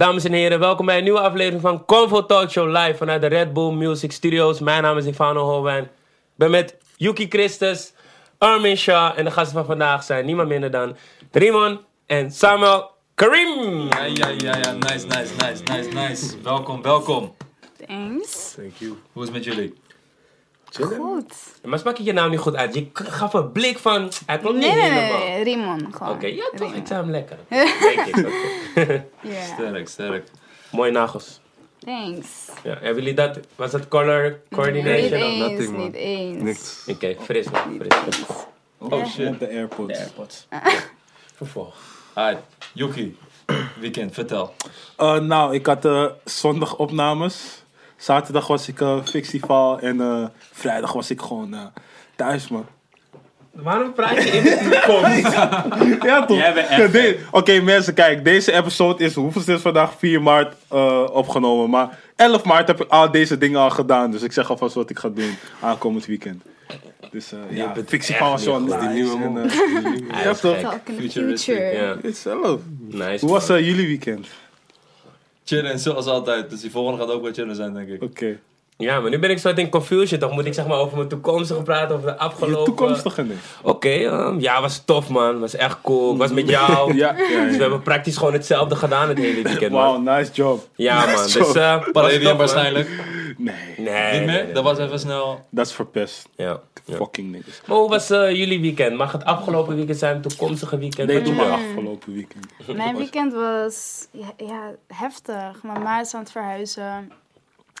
Dames en heren, welkom bij een nieuwe aflevering van Convo Talk Show live vanuit de Red Bull Music Studios. Mijn naam is Ivano Holwijn. Ik ben met Yuki Christus, Armin Shah en de gasten van vandaag zijn niemand minder dan Rimon en Samuel Karim. Ja, ja, ja, ja, nice, nice, nice, nice, nice. Welkom, welkom. Thanks. Thank you. Hoe is het met jullie? Goed. Maar sprak je je naam niet goed uit? Je gaf een blik van, hij klopt Nee, niet nee, helemaal. nee, Rimon gewoon. Oké, ja toch, Rimon. ik zei hem lekker. Denk ik. Ja. Sterk, sterk. Mooie nagels. Thanks. Ja, hebben jullie dat, was dat color coordination? Niet of- eens, nothing, man. niet eens. Niks. Oké, fris man, fris. Oh shit. de airpods. AirPods. Vervolg. Alright, Yuki. Weekend, vertel. Uh, nou, ik had eh, zondag opnames. Zaterdag was ik eh festival en eh, vrijdag was ik gewoon eh, thuis, man. Waarom praat je in de toekomst? Ja, toch? Ja, Oké, mensen, kijk, deze episode is, hoeveel is vandaag? 4 maart eh, opgenomen. Maar 11 maart heb ik al deze dingen al gedaan. Dus ik zeg alvast wat ik ga doen aankomend weekend. Dus eh ja, festival echt was niet zo goed. die nieuwe man. Hij Ja, is toch? future. Ja, Hetzelfde. nice. Hoe was jullie weekend? Chillen zoals altijd. Dus die volgende gaat ook wel chillen zijn, denk ik. Oké. Ja, maar nu ben ik zo in confusion. Toch moet ik zeg maar over mijn toekomstige praten, over de afgelopen... Je toekomstige nee. Oké, ehm, ja, was tof man. Was echt cool. Ik was met jou. Ja, ja, ja. Dus we hebben praktisch gewoon hetzelfde gedaan het hele weekend, man. Wow, nice job. Ja, man. Nice Dus, job. eh Palladium man. waarschijnlijk. Nee, Nee. Niet nee, meer? nee. Dat was even snel. dat is verpest. Ja. ja. Fucking niggas. Maar hoe was eh, jullie weekend? Mag het afgelopen weekend zijn, toekomstige weekend? Nee, doe maar afgelopen weekend. Mijn weekend was ja, ja, heftig. Mijn ma is aan het verhuizen.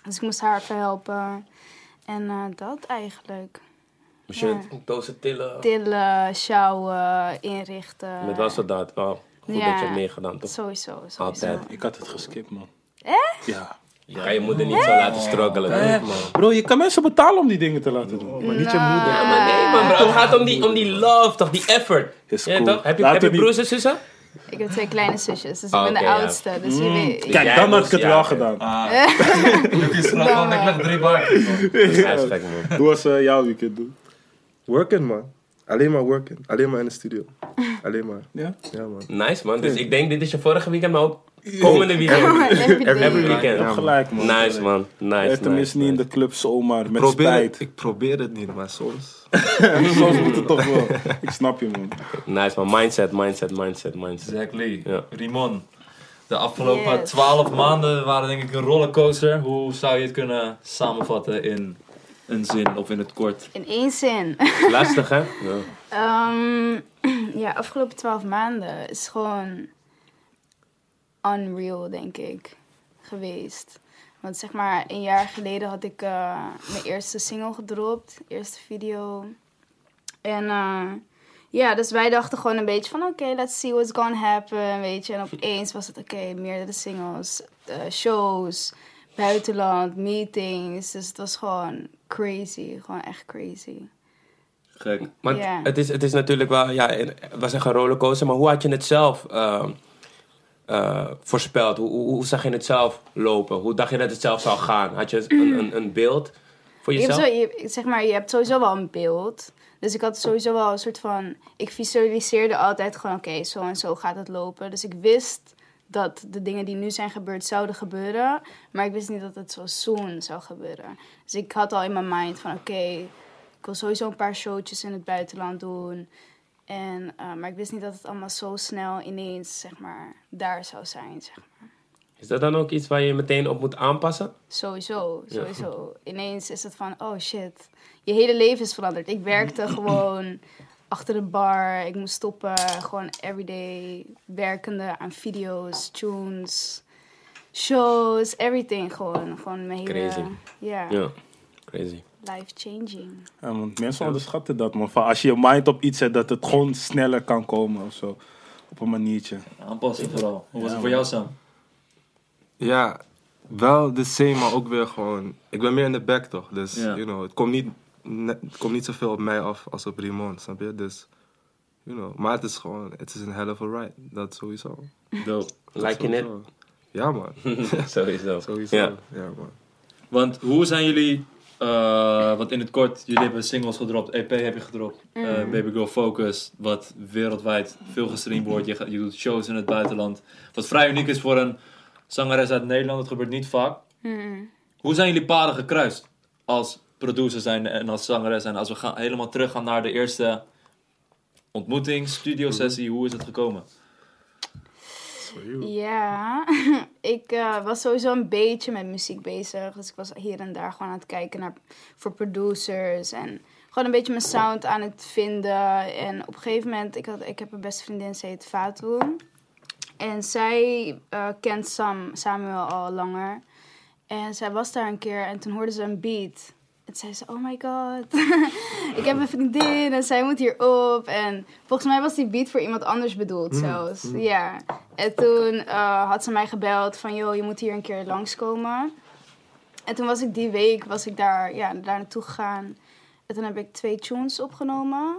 Dus ik moest haar even helpen. En eh, dat eigenlijk. Moest je dozen tillen? Tillen, sjouwen, inrichten. Met wel soldaat, wel. Goed Ja. dat je hebt meegedaan, toch? Sowieso, sowieso. Altijd. Ik had het geskipt, man. Echt? Ja. Je kan je moeder niet zo laten struggelen, man. Bro, je kan mensen betalen om die dingen te laten doen. Maar niet je Nou. moeder. Ja, maar nee, man, bro. Het gaat om die, om die love, toch? Die effort. Is Ja, toch? Heb je, heb je broers en zussen? Ik heb twee kleine zusjes, dus ik ben de ja. oudste. Dus je weet... Kijk, Jij dan had ik het ja, wel gedaan. Ah. Is gewoon ik met drie man. Hoe was eh, jouw weekend, doen? Worken, man. Alleen maar worken. Alleen maar in de studio. Alleen maar. Ja? Ja, man. Nice, man. Dus ik denk, dit is je vorige weekend, maar ook komende weekend. Every. Every weekend. Je hebt gelijk, man. Nice, man. Nice, Eh, Tenminste nice, niet in de club zomaar, met Probeer spijt. ik probeer het niet, maar soms. Soms moet het toch wel. Ik snap je, man. Nice, man. Mindset, mindset, mindset, mindset. Exactly. Ja. Rimon. De afgelopen Yes. 12 maanden waren denk ik een rollercoaster. Hoe zou je het kunnen samenvatten in een zin of in het kort? In één zin. Lastig, hè? Ja. Ehm, ja, afgelopen twaalf maanden is gewoon unreal, denk ik, geweest. Want zeg maar, een jaar geleden had ik eh, mijn eerste single gedropt, eerste video. En eh, ja, dus wij dachten gewoon een beetje van, oké, let's see what's gonna happen, weet je. En opeens was het, oké, meerdere singles, eh, shows, buitenland, meetings. Dus het was gewoon crazy, gewoon echt crazy. Gek. Want Ja. het, is, het is natuurlijk wel, ja, een- we zeggen rollercoaster, maar hoe had je het zelf ehm, eh, voorspeld? Hoe, hoe, hoe zag je het zelf lopen? Hoe dacht je dat het zelf zou gaan? Had je een, een, een beeld voor Je hebt, jezelf? zo, je, zeg maar, je hebt sowieso wel een beeld. Dus ik had sowieso wel een soort van... Ik visualiseerde altijd gewoon, oké, zo en zo gaat het lopen. Dus ik wist dat de dingen die nu zijn gebeurd zouden gebeuren. Maar ik wist niet dat het zo soon zou gebeuren. Dus ik had al in mijn mind van, oké, ik wil sowieso een paar showtjes in het buitenland doen. En, eh, maar ik wist niet dat het allemaal zo snel ineens, zeg maar, daar zou zijn, zeg maar. Is dat dan ook iets waar je meteen op moet aanpassen? Sowieso, sowieso. Ineens is het van, oh shit, je hele leven is veranderd. Ik werkte gewoon achter de bar, ik moest stoppen, gewoon everyday werkende aan video's, tunes, shows, everything gewoon. Gewoon mijn hele, Crazy. ja, Ja, crazy. Life changing. Ja, man. Mensen onderschatten dat, man. Van als je je mind op iets zet, dat het gewoon sneller kan komen of zo. Op een maniertje. Aanpassen vooral. Hoe was Ja, het voor jou, Sam? Ja, wel de same, maar ook weer gewoon... Ik ben meer in de back toch, dus Ja. you know, het komt niet, het komt niet zoveel op mij af als op Rimon, snap je? Dus, you know, maar het is gewoon, het is een hell of a ride, dat sowieso. Dope. Net? Sowieso. Ja man, Sowieso. sowieso. Ja. Ja, man. Want hoe zijn jullie, eh want in het kort, jullie hebben singles gedropt, EP heb je gedropt, eh, Baby Girl Focus, wat wereldwijd veel gestreamd wordt. Je, doet shows in het buitenland. Wat vrij uniek is voor een zangeres uit Nederland. Dat gebeurt niet vaak. Hoe zijn jullie paden gekruist? Als producer zijn en als zangeres. En als we gaan, helemaal teruggaan naar de eerste ontmoeting, studio sessie. Hoe is het gekomen? Ja, ik eh, was sowieso een beetje met muziek bezig. Dus ik was hier en daar gewoon aan het kijken naar voor producers. En gewoon een beetje mijn sound aan het vinden. En op een gegeven moment, ik, had, ik heb een beste vriendin, ze heet Fatou. En zij eh, kent Sam, Samuel al langer. En zij was daar een keer en toen hoorde ze een beat. En toen zei ze, oh my god, ik heb een vriendin en zij moet hierop. En volgens mij was die beat voor iemand anders bedoeld zelfs. Ja. En toen eh, had ze mij gebeld van, joh, je moet hier een keer langskomen. En toen was ik die week, was ik daar, ja, daar naartoe gegaan. En toen heb ik twee tunes opgenomen.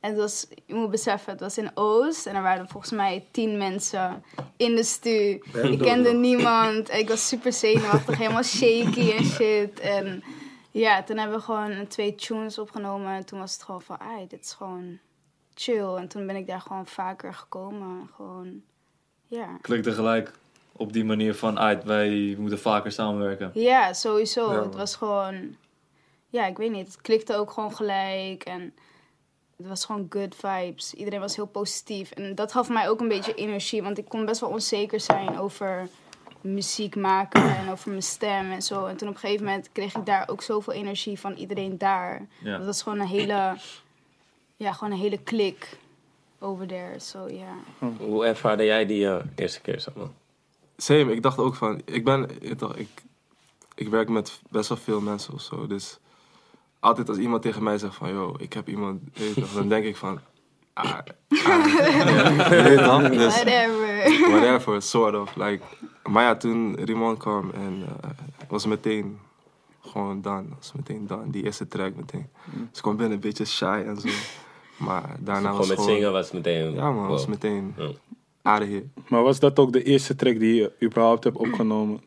En het was, je moet beseffen, het was in Oost. En er waren volgens mij tien mensen in de stu. Ik kende niemand. En ik was super zenuwachtig, helemaal shaky en shit. En ja, toen hebben we gewoon twee tunes opgenomen. En toen was het gewoon van, ai, dit is gewoon chill. En toen ben ik daar gewoon vaker gekomen. Gewoon, ja. Klikte gelijk op die manier van uit, wij moeten vaker samenwerken. Ja, sowieso. Ja, het was gewoon... Ja, ik weet niet. Het klikte ook gewoon gelijk. En het was gewoon good vibes. Iedereen was heel positief. En dat gaf mij ook een beetje energie. Want ik kon best wel onzeker zijn over muziek maken en over mijn stem en zo. En toen op een gegeven moment kreeg ik daar ook zoveel energie van iedereen daar. Ja. Dat was gewoon een hele... Ja, gewoon een hele klik over there. So, ja. Hoe ervaarde jij die eh, eerste keer, Samuel? Same, ik dacht ook van, ik ben, ik, dacht, ik, ik werk met best wel veel mensen of zo, dus altijd als iemand tegen mij zegt van, yo, ik heb iemand, toch, dan denk ik van, ah, ah, dus Whatever. whatever, sort of, like, maar ja, toen Rimon kwam en eh, was meteen gewoon done, was meteen done, die eerste track meteen. Dus ik kwam binnen een beetje shy en zo, maar daarna Gewoon was met gewoon, zingen was meteen... ja man, was wow. meteen Ja. out of here. Maar was dat ook de eerste track die je überhaupt hebt opgenomen?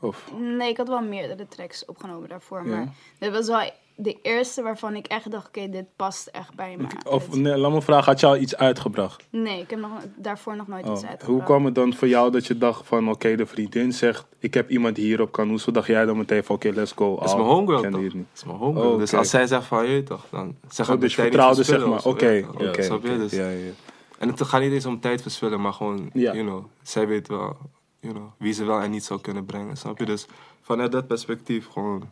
Of? Nee, ik had wel meerdere tracks opgenomen daarvoor. Ja. Maar dit was wel de eerste waarvan ik echt dacht, oké, dit past echt bij me. Of nee, laat me vragen, had je al iets uitgebracht? Nee, ik heb nog, daarvoor nog nooit Oh, iets uitgebracht. Hoe kwam het dan voor jou dat je dacht van, oké, de vriendin zegt, ik heb iemand die hierop kan. Hoezo dacht jij dan meteen van, oké, let's go. Dat is mijn homegirl toch? Dat is mijn homegirl. Oh, Dus als zij zegt van, je toch, dan zeg Oh, ik dus je vertrouwde zeg maar, oké, ja. oké, Snap je? oké. Dus- Ja, ja. En het gaat niet eens om tijd verspillen, maar gewoon, Ja. you know, zij weet wel, you know, wie ze wel en niet zou kunnen brengen, snap je? Dus vanuit dat perspectief gewoon,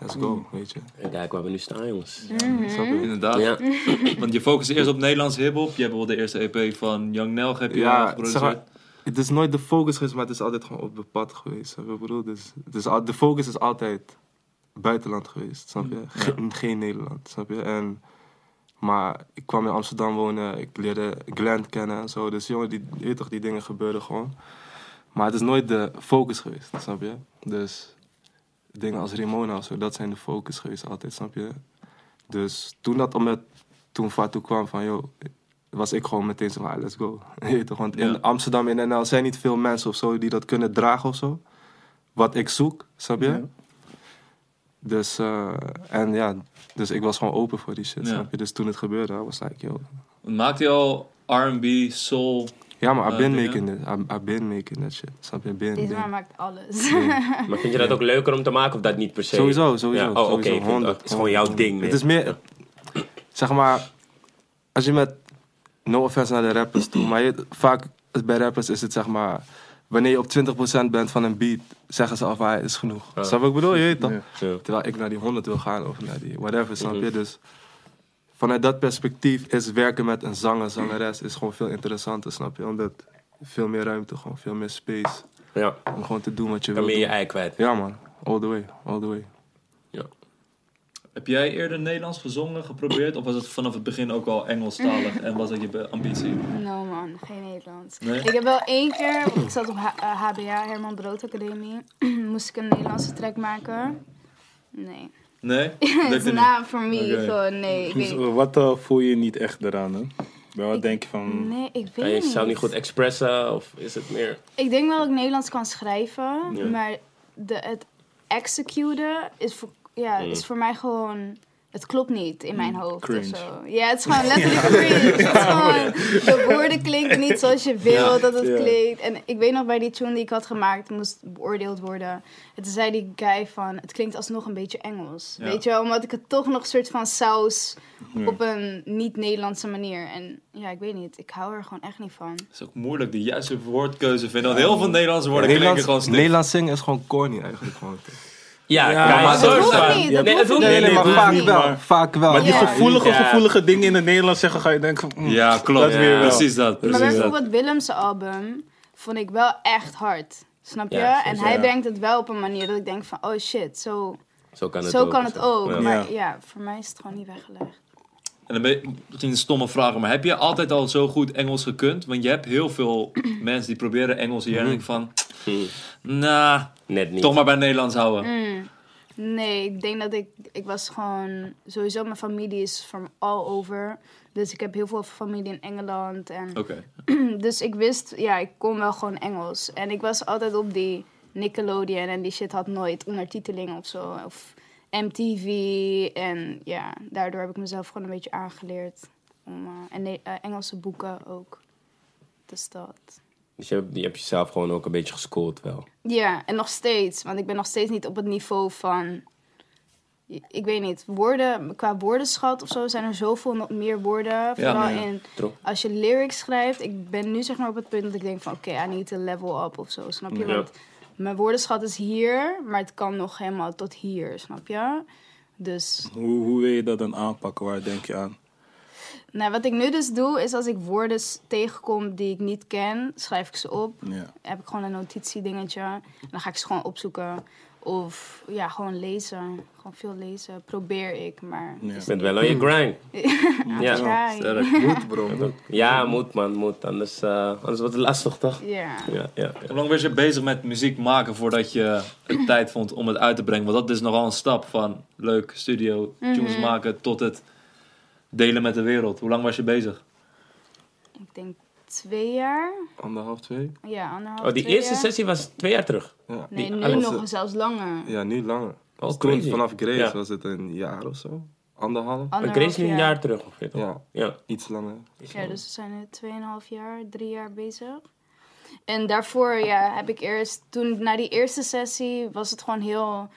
let's go, weet je. En kijk waar we nu staan, jongens. Snap je? Inderdaad. Ja. Want je focust eerst op Nederlands hip-hop. Je hebt wel de eerste EP van Young Nelg heb je Ja, zeg maar, het is nooit de focus geweest, maar het is altijd gewoon op het pad geweest. Ik bedoel, dus, dus de focus is altijd buitenland geweest, snap je? Ge- geen Nederland, snap je? En, maar ik kwam in Amsterdam wonen, ik leerde Glenn kennen en zo. Dus jongen, die, weet toch, die dingen gebeurden gewoon. Maar het is nooit de focus geweest, snap je? Dus dingen als Ramona of zo, dat zijn de focus geweest altijd, snap je? Dus toen dat om het, toen Fatou kwam van, joh, was ik gewoon meteen zo van, ah, let's go. Je toch, want in Ja. Amsterdam en NL zijn niet veel mensen of zo die dat kunnen dragen of zo. Wat ik zoek, snap je? Ja. Dus, eh, en ja, dus ik was gewoon open voor die shit, Ja. snap je? Dus toen het gebeurde, was like, yo. Maakt hij al R&B, soul? Ja, maar I've Eh, been making it. I- I've been making that shit. Snap je? Been, Deze man maakt alles. Maar vind je dat ook leuker om te maken of dat niet per se? Sowieso, sowieso. Ja, oh, oké. sowieso, ik vind- 100, Het is gewoon jouw 100. ding. Het is meer, zeg maar, als je met, no offense naar de rappers toe, maar je, vaak is- bij rappers is het zeg maar, wanneer je op 20% bent van een beat, zeggen ze al van, ah, is genoeg. Ja. Snap je wat ik bedoel? Je weet toch? Ja. Terwijl ik naar die 100 wil gaan of naar die whatever, snap je? Mhm. Dus vanuit dat perspectief is werken met een zanger, zangeres, is gewoon veel interessanter, snap je? Omdat veel meer ruimte, gewoon veel meer space Ja, om gewoon te doen wat je wil meer je ei kwijt. Ja man, all the way, all the way. Ja. Heb jij eerder Nederlands gezongen, geprobeerd? Of was het vanaf het begin ook al Engelstalig en was dat je ambitie? No man, geen Nederlands. Nee? Ik heb wel één keer, want ik zat op H- eh, HBA, Herman Brood Academie, moest ik een Nederlandse track maken. Nee. Nee? Het Lukte is niet? na voor me, nee. Ik Dus, weet, wat eh, voel je niet echt eraan, hè? Bij wat Ik- denk je van... nee, ik weet Kan je niet. jezelf niet goed expressen of is het meer... Ik denk wel dat ik Nederlands kan schrijven, Ja. maar de, het executen is voor, ja, Mm. is voor mij gewoon het klopt niet in mijn hoofd cringe. of zo. Ja, het is gewoon letterlijk cringe. Het is gewoon, de woorden klinken niet zoals je wil dat het Ja. klinkt. En ik weet nog bij die tune die ik had gemaakt, moest beoordeeld worden. En toen zei die guy van, het klinkt alsnog een beetje Engels. Ja. Weet je wel, omdat ik het toch nog een soort van saus Ja. op een niet-Nederlandse manier. En ja, ik weet niet, ik hou er gewoon echt niet van. Het is ook moeilijk de juiste woordkeuze vinden. Want heel veel Nederlandse woorden klinken Nederlands, gewoon stuk. Nederlands zingen is gewoon corny eigenlijk. Gewoon. Ja, maar dat hoeft niet, Nee, dat hoeft niet. Nee, nee, maar vaak niet, wel. maar- Vaak wel. Maar die Ja. gevoelige, Ja. gevoelige dingen in het Nederlands zeggen, ga je denken van... mm, Ja, klopt. Dat weer. Precies dat. Maar Precies dat. bijvoorbeeld Willem's album vond ik wel echt hard. Snap je? Ja, en hij ja. brengt het wel op een manier dat ik denk van, oh shit, zo, Zo kan het zo ook. kan het ook. Ja. Maar ja. voor mij is het gewoon niet weggelegd. En dan ben je, misschien een stomme vraag, maar heb je altijd al zo goed Engels gekund? Want je hebt heel veel mensen die proberen Engels hier en ik van, nah, Net niet. toch maar bij Nederlands houden. Mm. Nee, ik denk dat ik, ik was gewoon, sowieso mijn familie is from all over. Dus ik heb heel veel familie in Engeland. En, Oké. dus ik wist, ja, ik kon wel gewoon Engels. En ik was altijd op die Nickelodeon en die shit had nooit ondertiteling of zo. Of MTV. En ja, daardoor heb ik mezelf gewoon een beetje aangeleerd. Om, eh, en eh, Engelse boeken ook. Dus dat. Dus je, hebt- je hebt jezelf gewoon ook een beetje gescoold wel. Ja, en nog steeds. Want ik ben nog steeds niet op het niveau van... Ik weet niet, woorden, qua woordenschat of zo zijn er zoveel nog meer woorden. Vooral ja. in, True. als je lyrics schrijft. Ik ben nu zeg maar op het punt dat ik denk van... Oké, I need to level up of zo, snap je? Ja. Want mijn woordenschat is hier, maar het kan nog helemaal tot hier, snap je? Dus Hoe, hoe wil je dat dan aanpakken? Waar denk je aan? nou, wat ik nu dus doe, is als ik woorden tegenkom die ik niet ken, schrijf ik ze op. Ja. heb ik gewoon een notitiedingetje. En dan ga ik ze gewoon opzoeken. Of ja, gewoon lezen. Gewoon veel lezen. Probeer ik, maar... Ja. Je bent wel on je grind. Ja, Ja. Moet bro, moet. Ja, moet man, moet. Anders, eh, anders wordt het lastig toch? Ja. Ja, ja, ja. Hoe lang was je bezig met muziek maken voordat je het tijd vond om het uit te brengen? Want dat is nogal een stap van leuk studio tunes Mhm. maken tot het delen met de wereld. Hoe lang was je bezig? Ik denk twee jaar. Anderhalf, twee? Ja, anderhalf, Oh, die twee eerste jaar. sessie was twee jaar terug. Ja. Nee, die- nu alles- nog zelfs langer. Ja, nu langer. Oh, Dus toen, crazy. vanaf Grace Ja. was het een jaar of zo. Anderhalf. Maar Anderhalf Grace nu een jaar terug ongeveer toch? Ja, Ja. iets langer. Ja, dus we zijn nu 2,5 jaar, drie jaar bezig. En daarvoor ja, heb ik eerst, toen na die eerste sessie was het gewoon heel,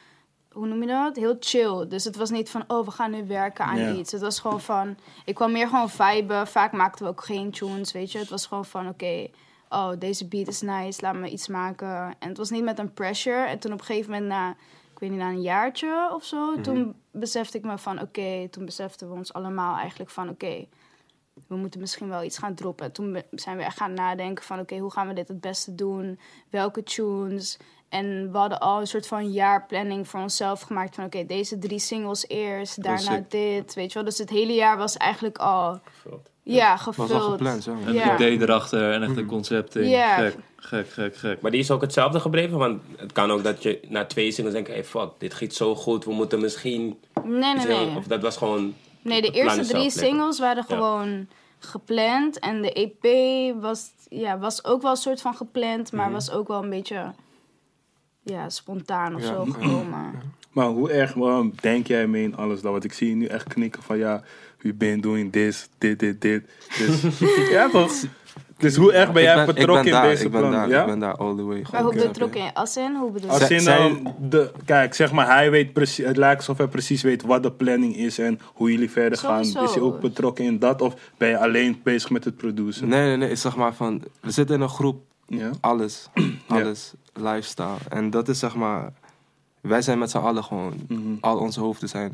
hoe noem je dat? Heel chill. Dus het was niet van, oh, we gaan nu werken aan iets. Het was gewoon van, ik kwam meer gewoon viben. Vaak maakten we ook geen tunes, weet je. Het was gewoon van, oké, oh, deze beat is nice, laat me iets maken. En het was niet met een pressure. En toen op een gegeven moment, na, ik weet niet, na een jaartje of zo, toen besefte ik me van, oké, toen beseften we ons allemaal eigenlijk van, oké, we moeten misschien wel iets gaan droppen. Toen zijn we echt gaan nadenken van, oké, hoe gaan we dit het beste doen? Welke tunes? En we hadden al een soort van jaarplanning voor onszelf gemaakt van, oké, deze drie singles eerst, daarna dit, weet je wel. Dus het hele jaar was eigenlijk al, ja, gevuld. Was al gepland, zo. En Ja. het idee erachter en echt een concept in. Ja. Gek, gek, gek, gek. Maar die is ook hetzelfde gebleven, want het kan ook dat je na twee singles denkt, hey fuck, dit giet zo goed, we moeten misschien... Nee, nee, nee. Of dat was gewoon... Nee, de eerste drie singles waren Ja. gewoon gepland. En de EP was, ja, was ook wel een soort van gepland, maar was ook wel een beetje ja, spontaan of Ja. zo gekomen. Maar hoe erg waarom denk jij mee in alles dat? Want ik zie je nu echt knikken van ja, we been doing this, dit, dit, dit. Dus ja toch? Dus hoe erg ben jij ben- betrokken ben in deze ik ben plan? daar, ja? Ik ben daar all the way. Maar hoe betrokken in als in? Hoe bedoel je? Als Zij- in, zij- ehm, de, kijk, zeg maar, hij weet precies, het lijkt alsof hij precies weet wat de planning is en hoe jullie verder gaan. Sowieso. Is hij ook betrokken in dat of ben je alleen bezig met het produceren? Nee, nee, nee. Zeg maar van, we zitten in een groep, Ja? alles, alles, lifestyle. En dat is zeg maar, wij zijn met z'n allen gewoon, Mhm. al onze hoofden zijn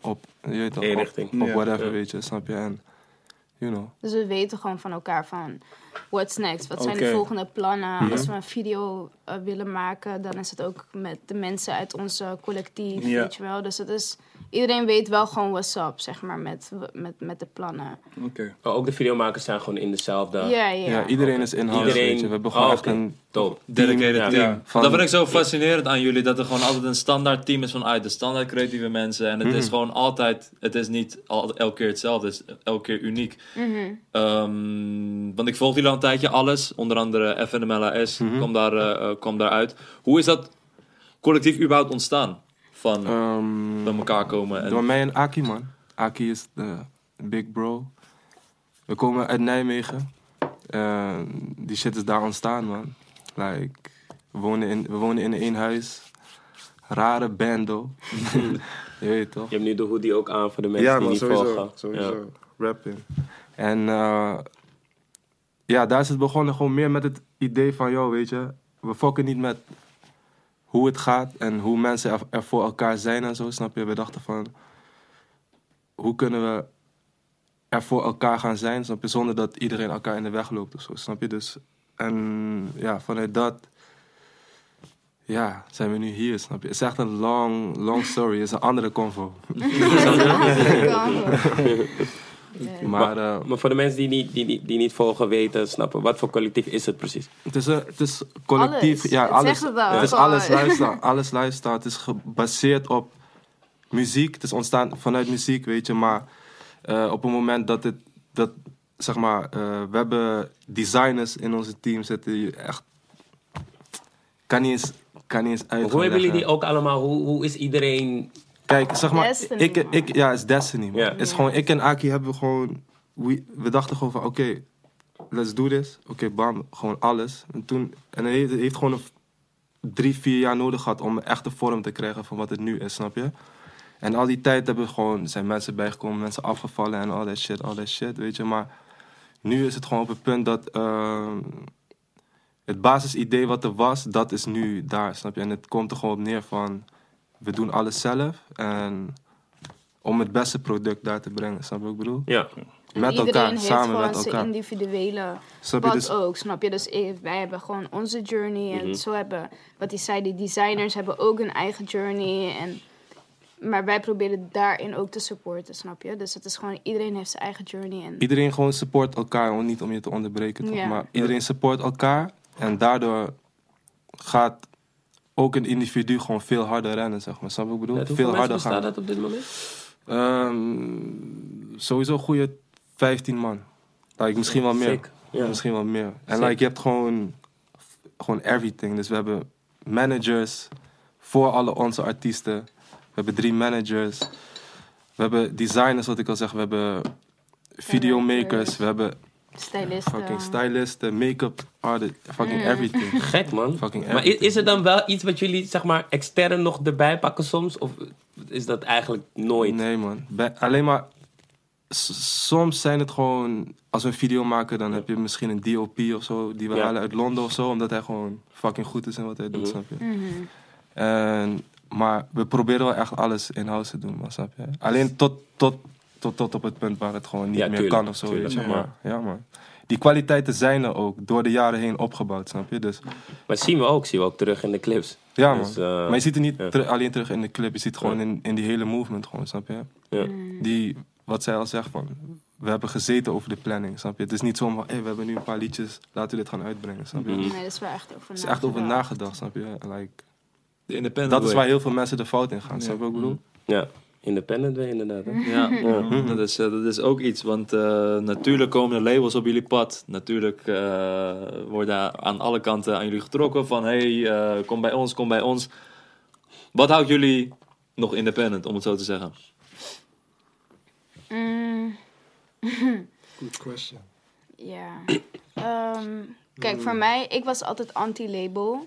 op, je weet toch, op, op whatever, Ja. weet je, snap je? En, you know. Dus we weten gewoon van elkaar van what's next? Wat zijn de volgende plannen? Als we een video eh, willen maken, dan is het ook met de mensen uit ons collectief, Ja. weet je wel. Dus het is, iedereen weet wel gewoon what's up, zeg maar, met, met, met de plannen. Oké. Oh, ook de videomakers zijn gewoon in dezelfde... Ja, ja. Ja, iedereen is in-house, Iedereen- weet je. We hebben gewoon Oh, echt een Dope. Dedicated Ja. team. Ja. Van- dat vind ik zo fascinerend aan jullie, dat er gewoon altijd een standaard team is vanuit de standaard creatieve mensen. En het Mhm. is gewoon altijd, het is niet al, elke keer hetzelfde, het is elke keer uniek. Mhm. Ehm, want ik volg jullie al een tijdje alles, onder andere FNMLAS Mhm. kwam, daar, eh, eh, kwam daaruit. Hoe is dat collectief überhaupt ontstaan? van Ehm, bij elkaar komen? En, Door mij en Aki, man. Aki is de big bro. We komen uit Nijmegen. Eh, die shit is daar ontstaan, man. Like, we wonen in, we wonen in één huis. Rare bando. Je weet toch? Je hebt nu de hoodie ook aan voor de mensen die niet volgen. sowieso. Rapping. En eh, ja, daar is het begonnen gewoon meer met het idee van, joh, weet je, we fokken niet met hoe het gaat en hoe mensen er, voor elkaar zijn en zo, snap je? We dachten van, hoe kunnen we er voor elkaar gaan zijn, snap je? Zonder dat iedereen elkaar in de weg loopt of zo, snap je? Dus, en ja, vanuit dat, ja, zijn we nu hier, snap je? Het is echt een long, long story, het is een andere convo. Maar, eh, Maar voor de mensen die niet, die, niet- die niet volgen, weten, snappen, wat voor collectief is het precies? Het is, een, het is collectief. Alles. Ja, Het alles. zegt het is alles luisteren. Alles luisteren. Het is gebaseerd op muziek. Het is ontstaan vanuit muziek, weet je. Maar eh, op het moment dat het. Dat, zeg maar, eh, we hebben designers in onze team zitten die echt. Kan niet eens, kan niet eens uit. Hoe hebben jullie die ook allemaal? Hoe, hoe is iedereen... Kijk, zeg maar, Destiny, ik, ik, ja, het is Destiny. Man. Is gewoon, ik en Aki hebben we gewoon, we, we dachten gewoon van, oké, let's do this. Oké, bam, gewoon alles. En toen, en het heeft, het heeft gewoon een, drie, vier jaar nodig gehad om een echte vorm te krijgen van wat het nu is, snap je? En al die tijd hebben we gewoon, zijn mensen bijgekomen, mensen afgevallen en al dat shit, al dat shit, weet je. Maar nu is het gewoon op het punt dat ehm, het basisidee wat er was, dat is nu daar, snap je? En het komt er gewoon op neer van, we doen alles zelf en om het beste product daar te brengen, snap je wat ik bedoel? Ja. Met Iedereen elkaar, heeft samen gewoon met zijn elkaar. individuele Snap pad Dus, ook, snap je? Dus wij hebben gewoon onze journey en Mhm. zo hebben, wat hij zei, die designers hebben ook een eigen journey en maar wij proberen daarin ook te supporten, snap je? Dus het is gewoon, iedereen heeft zijn eigen journey en iedereen gewoon support elkaar, gewoon niet om je te onderbreken, toch? Ja. maar iedereen support elkaar en daardoor gaat ook een individu gewoon veel harder rennen, zeg maar. Snap je wat ik bedoel? Hoeveel veel mensen harder bestaat gaan. dat op dit moment? Ehm, sowieso een goede 15 man. Like, misschien wel meer. Ja. Misschien wel meer. En like, je hebt gewoon, gewoon everything. Dus we hebben managers voor alle onze artiesten. We hebben drie managers. We hebben designers, wat ik al zeg. We hebben videomakers. We hebben stylisten. fucking stylisten, make-up artists. Fucking everything. Gek man. Fucking maar is, everything. is er dan wel iets wat jullie zeg maar extern nog erbij pakken soms? Of is dat eigenlijk nooit? Nee man. Bij- alleen maar... s- Soms zijn het gewoon... Als we een video maken, dan heb je misschien een DOP of zo. Die we Ja. halen uit Londen of zo. Omdat hij gewoon fucking goed is in wat hij doet, Mhm. snap je? Mhm. En, maar we proberen wel echt alles in-house te doen, man, snap je? Alleen tot, tot, tot, tot op het punt waar het gewoon niet Ja, meer tuurlijk, kan of zo, tuurlijk, weet je. ja. Maar ja, man. Die kwaliteiten zijn er ook door de jaren heen opgebouwd, snap je? Dus Maar zien we ook, zien we ook terug in de clips. ja, man. Dus, eh, maar je ziet het niet ja. alleen terug in de clip, je ziet het gewoon Ja. in, in die hele movement, gewoon, snap je? Ja. Die, wat zij al zegt van, we hebben gezeten over de planning, snap je? Het is niet zo van, hey, we hebben nu een paar liedjes, laten we dit gaan uitbrengen, snap je? Mhm. Nee, dat is wel echt over Het is echt over nagedacht. snap je? Like, De independent dat is waar heel veel mensen de fout in gaan, snap je wat ik bedoel? ja, independent way inderdaad. Hè? Ja, dat, is, eh, dat is ook iets. Want eh, natuurlijk komen er labels op jullie pad. Natuurlijk eh, worden aan alle kanten aan jullie getrokken. Van hey, eh, kom bij ons, kom bij ons. Wat houdt jullie nog independent, om het zo te zeggen? Mm, Good question. Ja. Ehm, kijk, voor mij, ik was altijd anti-label.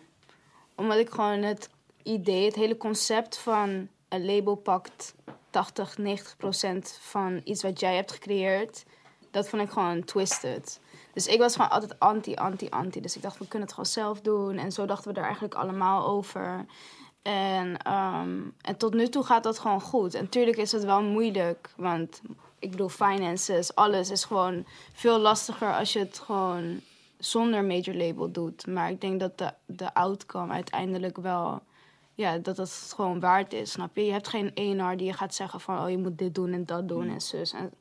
Omdat ik gewoon het idee, het hele concept van een label pakt 80, 90 procent van iets wat jij hebt gecreëerd. Dat vond ik gewoon twisted. Dus ik was gewoon altijd anti, anti, anti. Dus ik dacht, we kunnen het gewoon zelf doen. En zo dachten we er eigenlijk allemaal over. En, ehm, en tot nu toe gaat dat gewoon goed. En tuurlijk is het wel moeilijk. Want ik bedoel, finances, alles is gewoon veel lastiger als je het gewoon zonder major label doet. Maar ik denk dat de, de outcome uiteindelijk wel, ja, dat het gewoon waard is, snap je? Je hebt geen ENR die je gaat zeggen van, oh, je moet dit doen en dat doen en zus. En,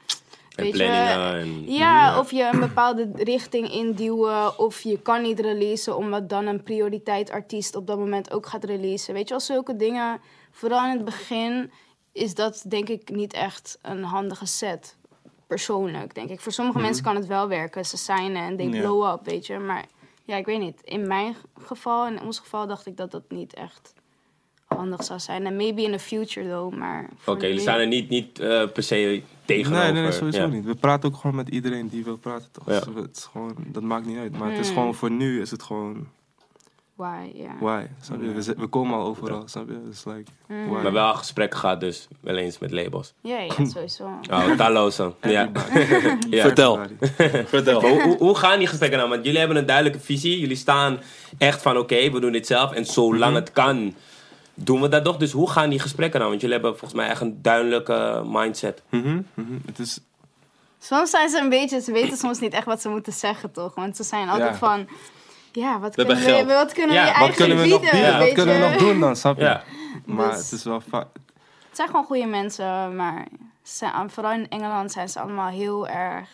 En weet je, en... ja, of je een bepaalde richting induwen. Of je kan niet releasen omdat dan een prioriteit artiest op dat moment ook gaat releasen. Weet je wel, zulke dingen. Vooral in het begin is dat denk ik niet echt een handige set. Persoonlijk, denk ik. Voor sommige mensen kan het wel werken. Ze zijn en they Ja. blow up, weet je. Maar ja, ik weet niet. In mijn geval, in ons geval, dacht ik dat dat niet echt handig handig zou zijn. En maybe in the future though, maar... Oké, voor jullie staan er niet, niet eh, per se tegenover. Nee, nee, nee, sowieso Ja. niet. We praten ook gewoon met iedereen die wil praten, toch? Ja. Dus we- het is gewoon, dat maakt niet uit. Maar het is Hmm. gewoon, voor nu is het gewoon, Why, ja. why? Snap je? We, komen al overal, snap je? Dus like, Hmm. why? Maar wel gesprekken gehad dus, wel eens met labels. Ja, sowieso. Oh, talloze. ja. ja. Vertel. Vertel. Hoe, hoe, hoe gaan die gesprekken dan? Want jullie hebben een duidelijke visie. Jullie staan echt van oké, we doen dit zelf. En zolang het kan, doen we dat toch. Dus hoe gaan die gesprekken dan? Want jullie hebben volgens mij echt een duidelijke mindset. Mhm, mhm. Het is, Soms zijn ze een beetje, ze weten soms niet echt wat ze moeten zeggen, toch? Want ze zijn altijd Ja. van, ja, wat We kunnen we, wat kunnen Ja, we eigenlijk kunnen we nog bieden, Wat kunnen we nog doen dan, snap je? Ja. Maar Dus- het is wel va- Het zijn gewoon goede mensen, maar ze zijn, vooral in Engeland zijn ze allemaal heel erg,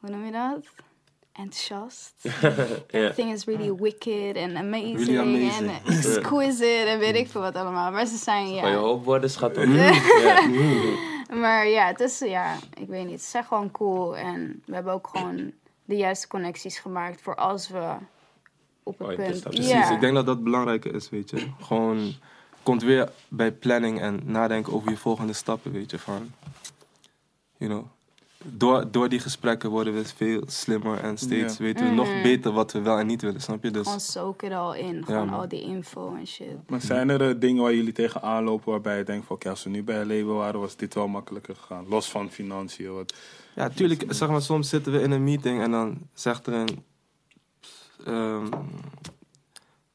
hoe noem je dat? Enthousiast. Ja. Everything is really wicked and amazing, Really amazing. and exquisite en weet ik veel wat allemaal. Maar ze zijn, Van je ja. hoop worden, schat. op. Maar ja, het is, ja, ik weet niet. Ze zijn gewoon cool en we hebben ook gewoon de juiste connecties gemaakt voor als we op het Oh, punt... Precies, ja. ik denk dat dat belangrijker is, weet je. Gewoon, komt weer bij planning en nadenken over je volgende stappen, weet je. Van, you know, door, door die gesprekken worden we veel slimmer en steeds Ja. weten we nog beter wat we wel en niet willen, snap je? Dus, Gewoon soak it all in. Gewoon man. al die info en shit. Maar zijn er eh, dingen waar jullie tegenaan lopen waarbij je denkt van oké, als we nu bij een label waren, was dit wel makkelijker gegaan. Los van financiën. Wat... ja, tuurlijk, zeg maar, soms zitten we in een meeting en dan zegt er een ehm,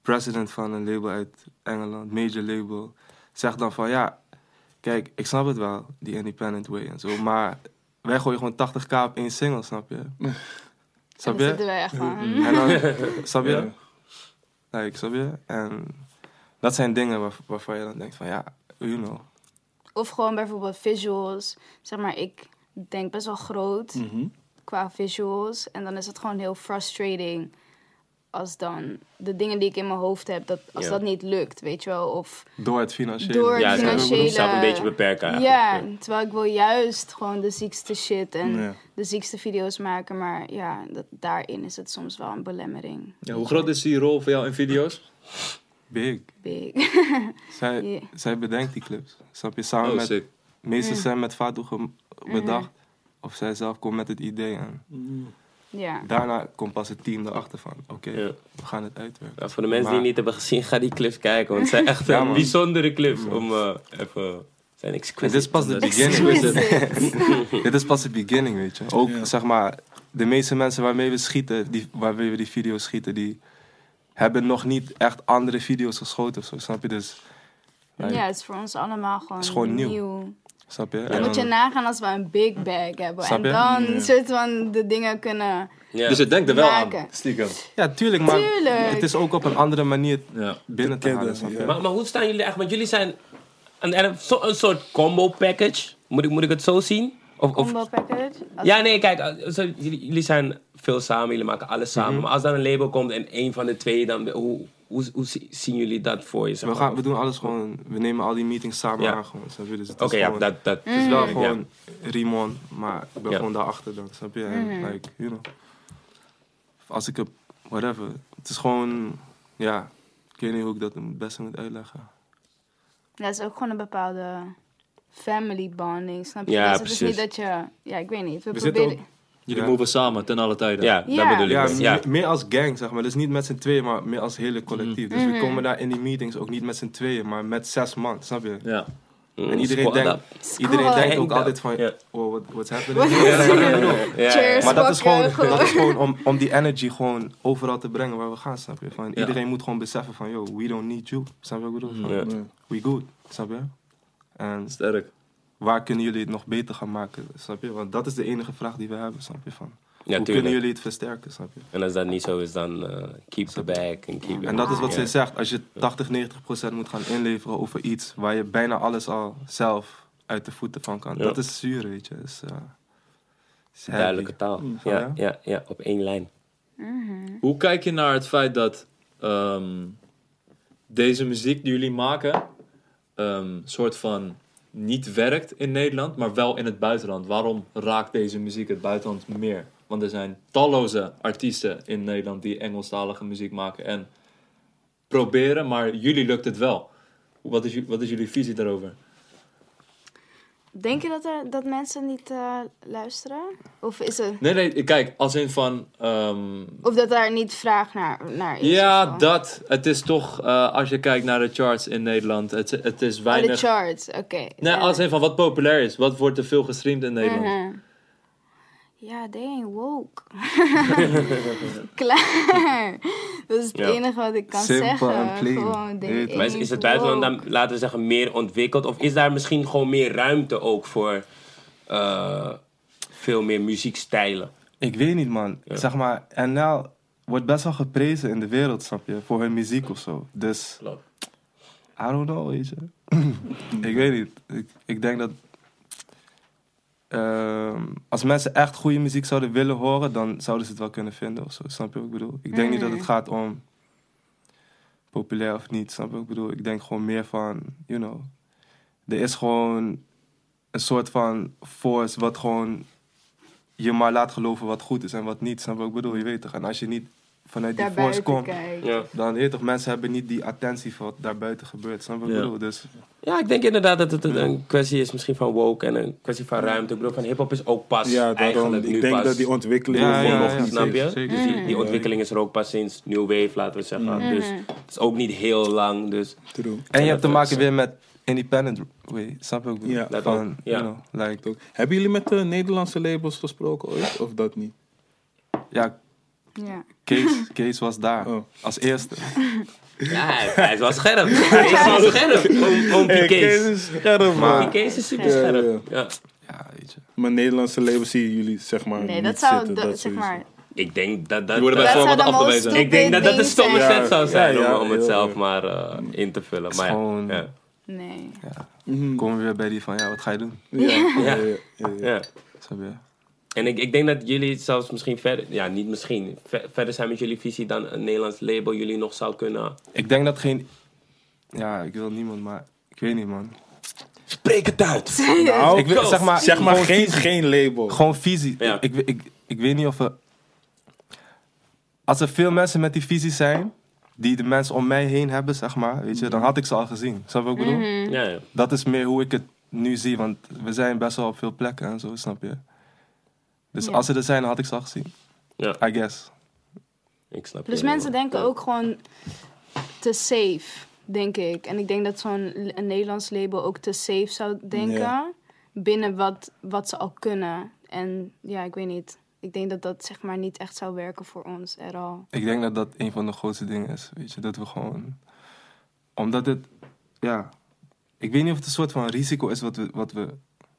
president van een label uit Engeland, major label, zegt dan van ja, kijk, ik snap het wel, die independent way en zo, maar wij gooien gewoon 80k op één single, snap je? En Snap dan zitten je? we echt. En dan, snap je? Ja. Like, snap je? En dat zijn dingen waar, waarvan je dan denkt van ja, you know. Of gewoon bijvoorbeeld visuals. Zeg maar, ik denk best wel groot Mhm. qua visuals. En dan is het gewoon heel frustrating als dan de dingen die ik in mijn hoofd heb, dat, als Ja. dat niet lukt, weet je wel. Of Door het financiële. Door het Ja, ze financiële- een beetje beperken eigenlijk. Ja, terwijl ik wil juist gewoon de ziekste shit en Ja. de ziekste video's maken. Maar ja, dat, daarin is het soms wel een belemmering. Ja, hoe groot is die rol voor jou in video's? Big. Big. Zij, zij bedenkt die clips. Snap je? Samen Oh, met, sick. meestal zijn met Fatou Mhm. bedacht. Of zij zelf komt met het idee en ja. daarna komt pas het team erachter van, oké, Ja. we gaan het uitwerken. Nou, voor de mensen die het niet hebben gezien, ga die clips kijken. Want het zijn echt Ja, een bijzondere clips om eh, even... zijn exquisite. dit is pas de beginning. Dit is pas de beginning, weet je. Ook, zeg maar, de meeste mensen waarmee we schieten, die, waarmee we die video's schieten, die hebben nog niet echt andere video's geschoten of zo, snap je? Dus, like, Ja, het is voor ons allemaal gewoon, is gewoon nieuw. nieuw. Snap je? Dan En moet je nagaan als we een big bag hebben. Snap en dan Ja. soort van de dingen kunnen... Ja. Dus je denkt er wel Maken. aan, stiekem. Ja, tuurlijk, maar Tuurlijk. het is ook op een andere manier Ja. binnen te halen. Maar, maar hoe staan jullie echt? Want jullie zijn een, een, soort combo package. Moet ik, moet ik het zo zien? Of, of, Combo package. Als- ja, nee, kijk. eh, jullie zijn veel samen, jullie maken alles samen. Mhm. Maar als dan een label komt en één van de twee, dan hoe, hoe, hoe zi- zien jullie dat voor je? zeg We, gaan, we doen alles gewoon, we nemen al die meetings samen Ja. aan gewoon, snap je? Dus het Oké, is ja, gewoon- dat... dat Het is wel ja. gewoon Rimon, maar ik ben Ja. gewoon daarachter dan, snap je? En, like, you know. Als ik heb, whatever. Het is gewoon, ja, ik weet niet hoe ik dat het beste moet uitleggen. Dat is ook gewoon een bepaalde family bonding, snap je? Ja, dus het is precies. niet dat je... Ja, ik weet niet. We, We zitten proberen... Jullie Ja. moven samen ten alle tijden. Ja, Ja. dat bedoel ik. Ja, me- meer als gang, zeg maar. Dus niet met z'n tweeën, maar meer als hele collectief. Dus Mhm. we komen daar in die meetings ook niet met z'n tweeën, maar met zes man, snap je? Ja. Mm, En iedereen squad denkt, up. iedereen Squad. denkt ook altijd van, oh, what, what's happening? Ja, Cheers. Maar dat is gewoon, dat is gewoon om, om die energy gewoon overal te brengen waar we gaan, snap je? Van. Iedereen moet gewoon beseffen van, yo, we don't need you. Snap je wat ik bedoel? Van. Ja. We good, snap je? En Sterk. Waar kunnen jullie het nog beter gaan maken, snap je? Want dat is de enige vraag die we hebben, snap je? Van, Ja, hoe kunnen jullie het versterken, snap je? En als dat niet zo is, dan eh, keep the bag en keep it. En dat is wat Ja. zij zegt. Als je 80, 90 procent moet gaan inleveren over iets waar je bijna alles al zelf uit de voeten van kan. Ja. Dat is zuur, weet je. Dus, eh, is. Duidelijke taal. Ja, Ja. ja, ja, op één lijn. Hoe kijk je naar het feit dat ehm, deze muziek die jullie maken, een soort van niet werkt in Nederland, maar wel in het buitenland? Waarom raakt deze muziek het buitenland meer? Want er zijn talloze artiesten in Nederland die Engelstalige muziek maken en proberen, maar jullie lukt het wel. Wat is, wat is jullie visie daarover? Denk je dat, er, dat mensen niet eh, luisteren? Of, is het, Nee, nee, kijk, als in van... ehm, of dat daar niet vraag naar, naar is? ja, dat. Het is toch, eh, als je kijkt naar de charts in Nederland, het, het is Oh, weinig... de charts, oké. Nee, als in van wat populair is. Wat wordt er veel gestreamd in Nederland? Mhm. Ja, dang, woke. Klaar. Dat is het Ja. enige wat ik kan zeggen. Gewoon, Maar is, is het buitenland dan, laten we zeggen, meer ontwikkeld? Of is daar misschien gewoon meer ruimte ook voor eh, veel meer muziekstijlen? Ik weet niet, man. Zeg maar, NL wordt best wel geprezen in de wereld, snap je? Voor hun muziek of zo. Dus. I don't know, weet je. ik weet niet. Ik, ik denk dat... ehm, als mensen echt goede muziek zouden willen horen, dan zouden ze het wel kunnen vinden of zo. Snap je wat ik bedoel? Ik denk niet dat het gaat om populair of niet. Snap je wat ik bedoel? Ik denk gewoon meer van, you know... Er is gewoon een soort van force wat gewoon je maar laat geloven wat goed is en wat niet. Snap je wat ik bedoel? Je weet toch? En als je niet vanuit die force Daarbuiten komt. Ja. dan weet je toch, mensen hebben niet die attentie voor wat daarbuiten gebeurt. Snap je wat ik Ja. bedoel? Dus ja, ik denk inderdaad dat het een, een kwestie is misschien van woke en een kwestie van ruimte. Ik bedoel, van hip-hop is ook pas Ja, daarom. eigenlijk nu Ik denk pas dat die ontwikkeling Ja, gewoon ja, nog ja, niet Snap is. je? Zeker. Dus die, die ontwikkeling is er ook pas sinds New Wave, laten we zeggen. Mhm. Dus het is ook niet heel lang. Dus True. en je hebt te maken weer met independent way. Snap je wat ik bedoel? Ja. Dat Van, ook, ja. you know, like, Ook. Hebben jullie met de Nederlandse labels gesproken ooit? Of dat niet? ja, Ja. Kees, Kees was daar Oh. als eerste. ja, hij, hij is wel scherp. Hij is wel scherp. Om, om Hey, Kees. Kees is scherp, Maar- man. Kees is super scherp. ja. Ja. Ja, weet je. Maar Nederlandse labels zien jullie zeg maar Nee, niet dat zou, zitten. dat, dat zeg maar... Ik denk dat dat... Die worden bij dat- Dat zou voorbeeld afgewezen. ik denk dat dat een stomme set zou zijn Ja, ja, om, om het zelf ja. maar eh, in te vullen. Maar ja, gewoon- ja. Nee. Mhm. Komen we weer bij die van, ja, wat ga je doen? Ja, ja, Ja. ja, En ik, ik denk dat jullie zelfs misschien verder, ja niet misschien, ver- verder zijn met jullie visie dan een Nederlands label jullie nog zou kunnen. Ik denk dat geen... Ja, ik wil niemand, maar ik weet niet, man. Spreek het uit! Nou, Ik wil, zeg maar, zeg maar geen, visie. geen label. Gewoon visie. Ja. Ik, ik, ik, ik weet niet of er... Als er veel mensen met die visie zijn, die de mensen om mij heen hebben, zeg maar, weet je, dan had ik ze al gezien. Snap je wat ik bedoel? Ja, ja. Dat is meer hoe ik het nu zie, want we zijn best wel op veel plekken en zo, snap je? Dus Ja. als ze er zijn, dan had ik ze al gezien. Ja. I guess. Ik snap Plus je mensen helemaal. denken ook gewoon te safe, denk ik. En ik denk dat zo'n Nederlands label ook te safe zou denken. Ja. Binnen wat, wat ze al kunnen. En ja, ik weet niet. Ik denk dat dat zeg maar niet echt zou werken voor ons at all. Ik denk dat dat een van de grootste dingen is, weet je, dat we gewoon... Omdat het, ja... Ik weet niet of het een soort van risico is wat we, wat we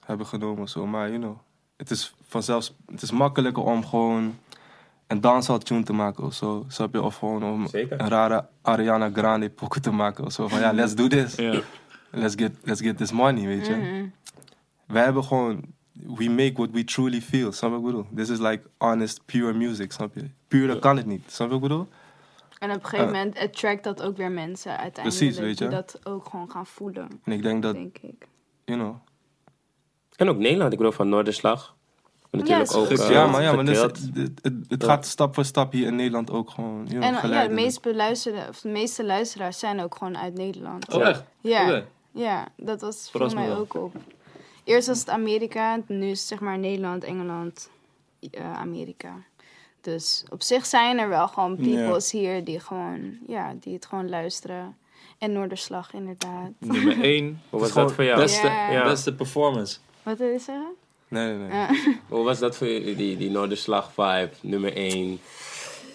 hebben genomen of zo, maar you know... Het is vanzelfs, het is makkelijker om gewoon een dancehall tune te maken of zo, snap je? Of gewoon om Zeker. een rare Ariana Grande pokken te maken of zo. Van ja, let's do this. Ja. Let's get, let's get this money, weet je. Wij hebben gewoon, we make what we truly feel, snap je wat ik bedoel? This is like honest, pure music, snap je? Puur kan het niet, snap je wat ik bedoel? En op een gegeven moment attract dat ook weer mensen uiteindelijk. Precies, weet je. Die dat ook gewoon gaan voelen, En ik denk dat, denk ik. you know... En ook Nederland, ik bedoel van Noorderslag. Natuurlijk Ja, ook. eh, ja, maar, ja, maar dus, het, het, het Ja. gaat stap voor stap hier in Nederland ook gewoon, En ja, de meest beluisterde, of de meeste luisteraars zijn ook gewoon uit Nederland. Oh, echt? Ja, ja dat was voor mij wel. ook op. Eerst was het Amerika, nu is het zeg maar Nederland, Engeland, eh, Amerika. Dus op zich zijn er wel gewoon peoples hier die gewoon, ja, die het gewoon luisteren. En Noorderslag inderdaad. Nummer 1. Hoe was dat voor jou? Beste. Ja. beste performance. Wat wil je zeggen? Nee, nee, nee. Ja. Hoe was dat voor jullie, die, die Noorderslag vibe, nummer 1?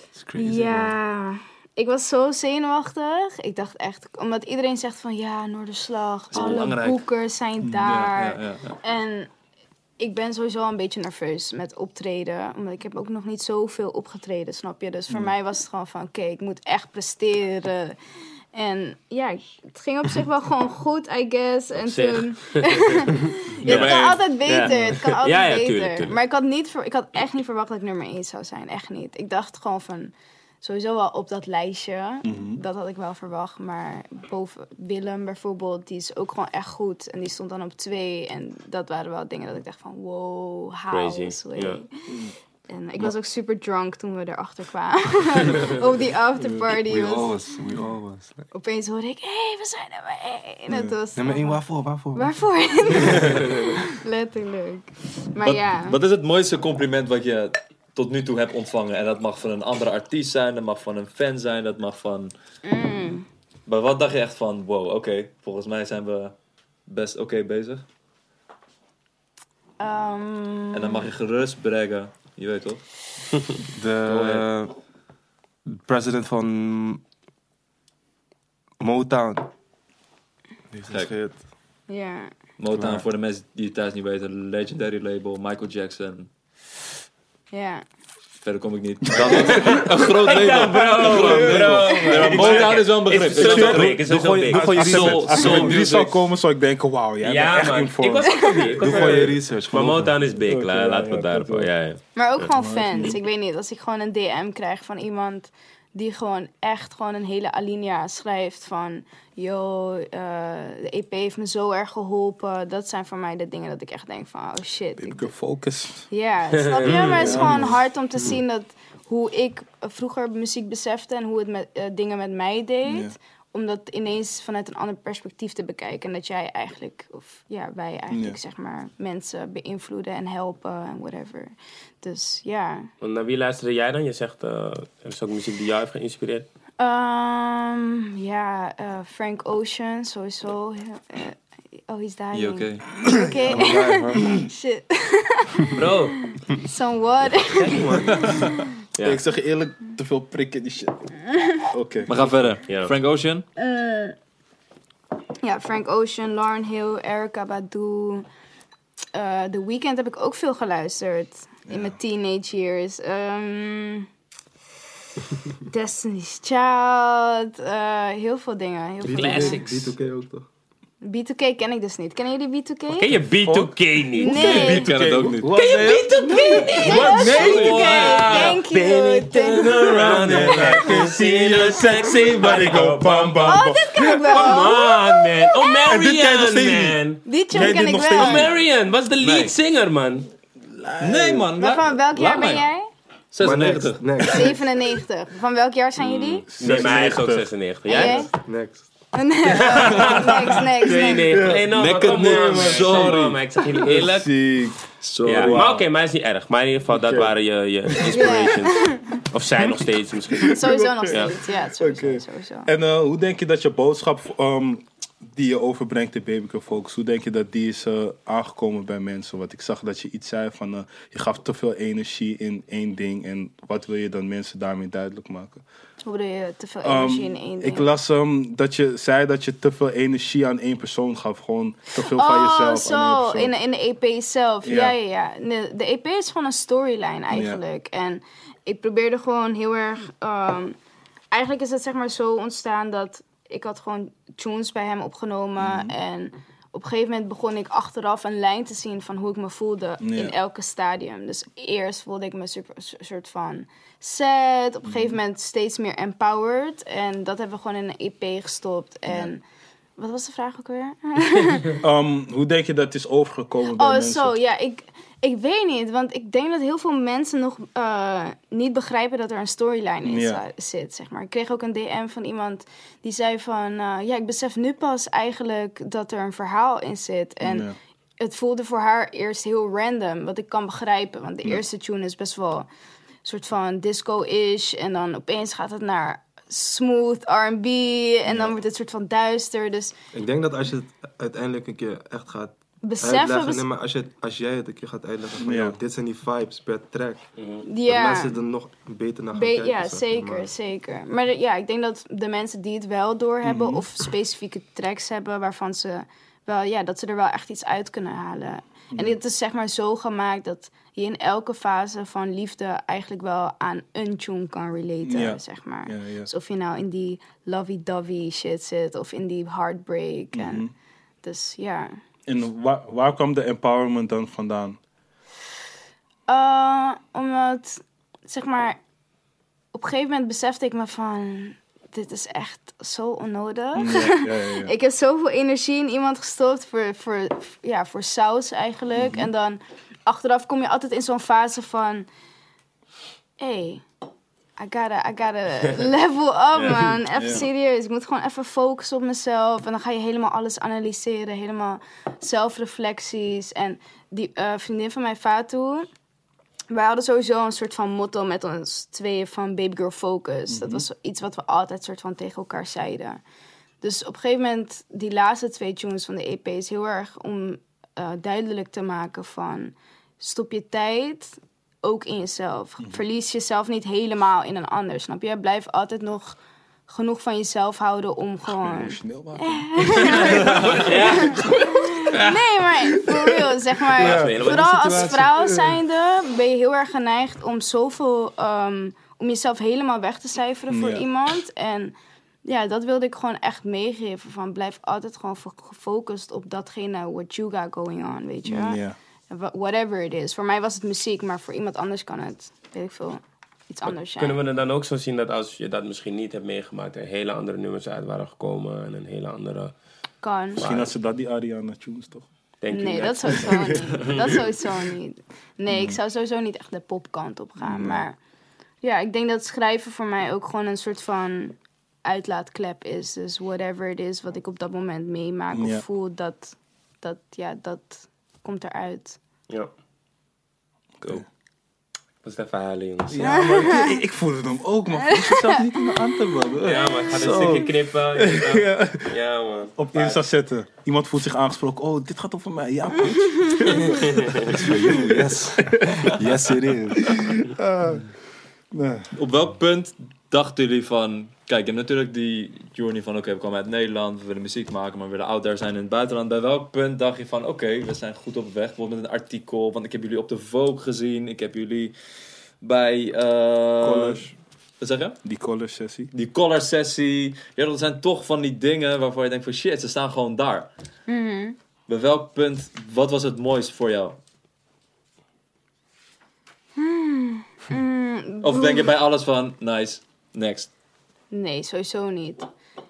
It's crazy, man. Ja, ik was zo zenuwachtig. Ik dacht echt, omdat iedereen zegt van ja, Noorderslag, alle belangrijk. boekers zijn daar. Ja, ja, ja. En ik ben sowieso een beetje nerveus met optreden. Omdat ik heb ook nog niet zoveel opgetreden, snap je? Dus voor mij was het gewoon van, oké, ik moet echt presteren. En ja, het ging op zich wel gewoon goed, I guess. En zich. toen... ja, het kan altijd beter. Ja. Het kan altijd Ja, ja, beter. tuurlijk, tuurlijk. Maar ik had, niet ik had echt niet verwacht dat ik nummer 1 zou zijn. Echt niet. Ik dacht gewoon van... Sowieso wel op dat lijstje. Mhm. Dat had ik wel verwacht. Maar boven Willem bijvoorbeeld, die is ook gewoon echt goed. En die stond dan op twee. En dat waren wel dingen dat ik dacht van wow, how? Crazy. En ik was ook super drunk toen we erachter kwamen. Op die afterparty. We was- always, we always. Opeens hoorde ik, hé, hey, we zijn nummer één. Het was Nummer 1, waarvoor, waarvoor? Waarvoor? Letterlijk. Maar Wat, ja. wat is het mooiste compliment wat je tot nu toe hebt ontvangen? En dat mag van een andere artiest zijn, dat mag van een fan zijn, dat mag van... Mm. Maar wat dacht je echt van, wow, oké, volgens mij zijn we best oké bezig. Ehm, En dan mag je gerust brengen, je weet toch? De president van Motown. Het geheerd. Ja. Motown, voor de mensen die het thuis niet weten, legendary label, Michael Jackson. Ja. Verder kom ik niet. Is een groot label. Bro, bro. Motown is wel een begrip. Ik- Doe gewoon je- big. doe gewoon je Soul- research. Als drie zou komen, zou ik denken, wauw, jij bent Ja, echt. Ik. Ik was Doe gewoon je research. Maar. Motown is big, laten we het ja. Maar ook gewoon fans. Ik weet niet, als ik gewoon een DM krijg van iemand die gewoon echt gewoon een hele alinea schrijft van... Yo, eh, de EP heeft me zo erg geholpen. Dat zijn voor mij de dingen dat ik echt denk van, oh shit. Ik Ik focus. Ja, snap je? Maar het is gewoon hard om te zien dat hoe ik vroeger muziek besefte en hoe het met, eh, dingen met mij deed. Om dat ineens vanuit een ander perspectief te bekijken. En dat jij eigenlijk, of ja, wij eigenlijk Ja. zeg maar mensen beïnvloeden en helpen en whatever. Dus ja. Want Naar wie luisterde jij dan? Je zegt, eh, er is ook muziek die jou heeft geïnspireerd. Ehm, ja, eh, Frank Ocean sowieso. Eh, oh, he's dying. Je oké? Oké. Shit. Bro, Some water. Ja. Ik zeg je eerlijk, te veel prikken die shit. Oké. Maar ga verder. Ja. Frank Ocean. Ja, Frank Ocean, Lauren Hill, Erica Badu. Eh The Weeknd heb ik ook veel geluisterd. In mijn teenage years. Ehm, Destiny's Child. eh, heel veel dingen. Heel veel Classics. B2K ook toch? B2K ken ik dus niet. Kennen jullie B2K? ken je B2K niet? Nee. Ik ken het ook niet. Ken je B2K niet? Wat? Nee. B2K, thank you. You. around and I can see your sexy body go bam bam Oh, dit ken ik Come wel. on, man. Oh, En dit ken je nog Marion, steeds man. Die tune ken ik nog wel. steeds Oh, Marion was de lead Nee. singer, man. Nee man. Maar van welk jaar ben jij? 96. Next, next, 97. Van welk jaar zijn jullie? Nee, maar hij is ook 96. 96. En Jij? jij? next. Nee, next, next, next. 92. Hey, no, Lekker nummer, sorry. Maar ik zeg jullie eerlijk. Ziek. Sorry. Ja, maar oké, maar is niet erg. Maar in ieder geval, dat waren je, je inspirations. Of zijn nog steeds misschien. Sowieso nog steeds. Ja, sowieso. Oké. sowieso. En eh, hoe denk je dat je boodschap ehm, die je overbrengt in Baby Can Focus, hoe denk je dat die is eh, aangekomen bij mensen? Want ik zag dat je iets zei van, eh, je gaf te veel energie in één ding en wat wil je dan mensen daarmee duidelijk maken? Hoe bedoel je te veel Ehm, energie in één ding? ik las ehm, dat je zei dat je te veel energie aan één persoon gaf, gewoon te veel van Oh, jezelf aan één zo, in, in de EP zelf. Ja. Ja, ja, ja. De, de EP is gewoon een storyline eigenlijk. En ik probeerde gewoon heel erg... ehm, eigenlijk is het zeg maar zo ontstaan dat... Ik had gewoon tunes bij hem opgenomen. Mhm. En op een gegeven moment begon ik achteraf een lijn te zien... van hoe ik me voelde Ja. in elke stadium. Dus eerst voelde ik me super, soort van sad. Op een Mhm. gegeven moment steeds meer empowered. En dat hebben we gewoon in een EP gestopt. En... Wat was de vraag ook weer? Ehm, hoe denk je dat het is overgekomen bij Oh, mensen? zo, ja, ik, ik weet niet. Want ik denk dat heel veel mensen nog eh, niet begrijpen dat er een storyline in zit, zeg maar. Ik kreeg ook een DM van iemand die zei van... eh, ja, ik besef nu pas eigenlijk dat er een verhaal in zit. En het voelde voor haar eerst heel random, wat ik kan begrijpen. Want de eerste tune is best wel een soort van disco-ish. En dan opeens gaat het naar smooth R&B. En dan wordt het soort van duister. Dus Ik denk dat als je het uiteindelijk een keer echt gaat beseffen... bes- nee, maar als, je, als jij het een keer gaat uitleggen van, Ja. dit zijn die vibes per track, dat ja. mensen er nog beter naar gaan Be- kijken. ja, zeker, Maar- zeker. Maar de- ja, ik denk dat de mensen die het wel doorhebben Mhm. of specifieke tracks hebben waarvan ze wel, ja, dat ze er wel echt iets uit kunnen halen. En het is zeg maar zo gemaakt dat je in elke fase van liefde eigenlijk wel aan een tune kan relaten, zeg maar. Ja. Dus of je nou in die lovey-dovey shit zit of in die heartbreak. Mhm. En, dus ja. En waar, waar kwam de empowerment dan vandaan? Eh, omdat, zeg maar, op een gegeven moment besefte ik me van, dit is echt zo onnodig. Ja, ja, ja, ja. Ik heb zoveel energie in iemand gestopt voor, voor, ja, voor saus eigenlijk. En dan achteraf kom je altijd in zo'n fase van... hey, I gotta, I gotta level up, man. Even serieus. Ik moet gewoon even focussen op mezelf. En dan ga je helemaal alles analyseren. Helemaal zelfreflecties. En die eh, vriendin van mij, Fatou... Wij hadden sowieso een soort van motto met ons tweeën van Baby Girl Focus. Dat was iets wat we altijd soort van tegen elkaar zeiden. Dus op een gegeven moment, die laatste twee tunes van de EP is heel erg om eh, duidelijk te maken van... Stop je tijd ook in jezelf. Verlies jezelf niet helemaal in een ander, snap je? Blijf altijd nog genoeg van jezelf houden om gewoon... Maken. Nee, maar real, zeg maar. Ja. Vooral als vrouw zijnde ben je heel erg geneigd om zoveel... ehm, om jezelf helemaal weg te cijferen voor Ja. iemand. En ja, dat wilde ik gewoon echt meegeven. Van blijf altijd gewoon fo- gefocust op datgene what you got going on, weet je. Ja. Wha- Whatever it is. Voor mij was het muziek, maar voor iemand anders kan het, weet ik veel, iets anders zijn. Kunnen we het dan ook zo zien dat als je dat misschien niet hebt meegemaakt, er hele andere nummers uit waren gekomen en een hele andere. Kan. Misschien had ze dat die Ariana tunes toch? Denk je Nee, dat sowieso niet. Dat sowieso niet. Nee, ik zou sowieso niet echt de popkant op gaan. Maar ja, ik denk dat schrijven voor mij ook gewoon een soort van uitlaatklep is. Dus whatever it is wat ik op dat moment meemaak Ja. of voel, dat, dat, ja, dat komt eruit. Ja. Cool. Dat is even huilen, jongens. Ja, maar ik, ik voelde hem ook, maar voel jezelf niet in de anthem, man. Ja, maar ik ga dit stukje knippen. Ja. Ja, man. Op Insta zetten. Iemand voelt zich aangesproken. Oh, dit gaat over mij. Ja, bitch. Yes. yes, it is. Nee. Op welk punt dachten jullie van... Kijk, je hebt natuurlijk die journey van... Oké, we komen uit Nederland, we willen muziek maken... maar we willen out there zijn in het buitenland. Bij welk punt dacht je van... Oké, we zijn goed op weg. Bijvoorbeeld met een artikel. Want ik heb jullie op de Vogue gezien. Ik heb jullie bij... eh College. Wat zeg je? Die college sessie. Die collar sessie. Ja, dat zijn toch van die dingen waarvan je denkt van... Shit, ze staan gewoon daar. Bij welk punt... Wat was het mooist voor jou? Of denk je bij alles van... Nice, next. Nee, sowieso niet.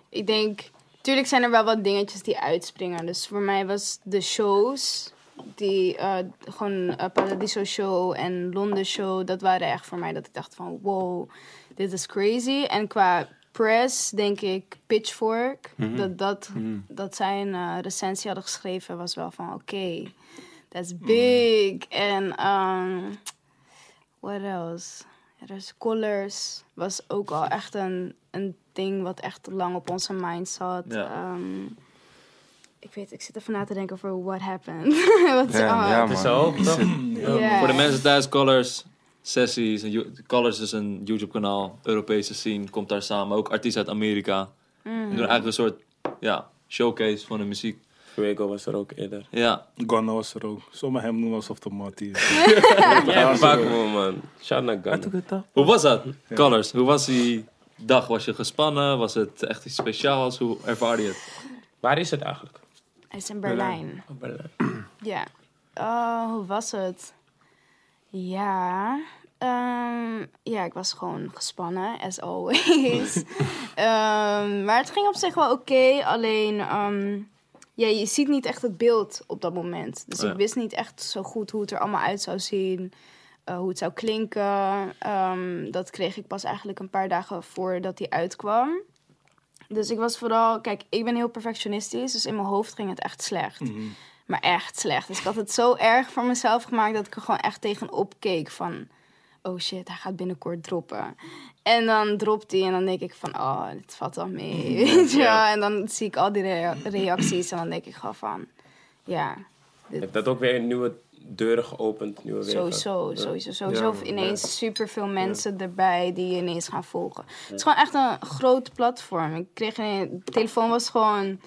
Ik denk, tuurlijk zijn er wel wat dingetjes die uitspringen. Dus voor mij was de shows, die eh, gewoon eh, Paradiso Show en Londen Show, dat waren echt voor mij dat ik dacht van wow, dit is crazy. En qua press denk ik Pitchfork, dat, dat, dat zij een eh, recensie hadden geschreven was wel van oké, that's big. En um, what else? Dus Colors was ook al echt een, een ding wat echt lang op onze mind zat. Ja. Ehm, ik weet, ik zit even na te denken over what happened. wat Ja, ja, is Ja. Voor de mensen thuis, Colors sessies. Colors is een YouTube kanaal. Europese scene komt daar samen. Ook artiesten uit Amerika. Die doen eigenlijk een soort ja, showcase van de muziek. Fuego was er ook eerder. Ja, Ghana was er ook. Zomaar hem noemen alsof de mattie is. Ja, pak me, man. Shout naar Ghana. hoe was dat? Colors, hoe was die dag? Was je gespannen? Was het echt iets speciaals? Hoe ervaarde je het? Waar is het eigenlijk? Hij is in Berlijn. Oh, Berlijn. Ja. Oh, hoe was het? Ja. ehm, ja, ik was gewoon gespannen, as always. Ehm, maar het ging op zich wel oké. alleen, ehm, ja, je ziet niet echt het beeld op dat moment. Dus Ja. ik wist niet echt zo goed hoe het er allemaal uit zou zien. eh, hoe het zou klinken. Ehm, dat kreeg ik pas eigenlijk een paar dagen voordat hij uitkwam. Dus ik was vooral... Kijk, ik ben heel perfectionistisch. Dus in mijn hoofd ging het echt slecht. Maar echt slecht. Dus ik had het zo erg voor mezelf gemaakt dat ik er gewoon echt tegenop keek van... Oh shit, hij gaat binnenkort droppen. En dan dropt hij en dan denk ik van... Oh, dit valt wel mee, weet je wel. En dan zie ik al die rea- reacties en dan denk ik gewoon van... Ja, Heeft dat ook weer nieuwe deuren geopend? Nieuwe wegen? sowieso, Ja. sowieso. Sowieso Ja, ineens superveel mensen erbij die je ineens gaan volgen. Het is gewoon echt een groot platform. Ik kreeg een... De telefoon was gewoon...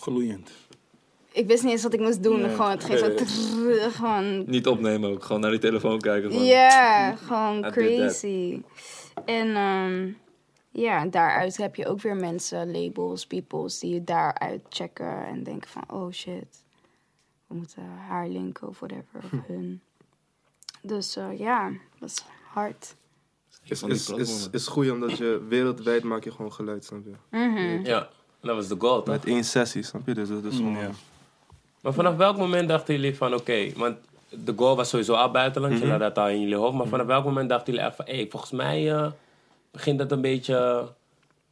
Gloeiend. Ik wist niet eens wat ik moest doen. Nee. Gewoon, het ging zo... trrr, gewoon Niet opnemen ook, gewoon naar die telefoon kijken. Van, Ja, gewoon I did that. crazy. En ehm, ja, daaruit heb je ook weer mensen, labels, peoples, die je daaruit checken en denken van, oh shit, we moeten haar linken of whatever, of hun. Dus eh, ja, dat is hard. Is, is, is, is goed omdat je wereldwijd maak je gewoon geluid, snap je? Mhm. Ja, dat was de goal, toch? Met één sessie, snap je? Dus dat is gewoon... Ja. Maar vanaf welk moment dachten jullie van, oké, want de goal was sowieso al buitenland. Je had dat al in jullie hoofd. Maar vanaf welk moment dachten jullie echt van... Hé, volgens mij eh, begint dat een beetje...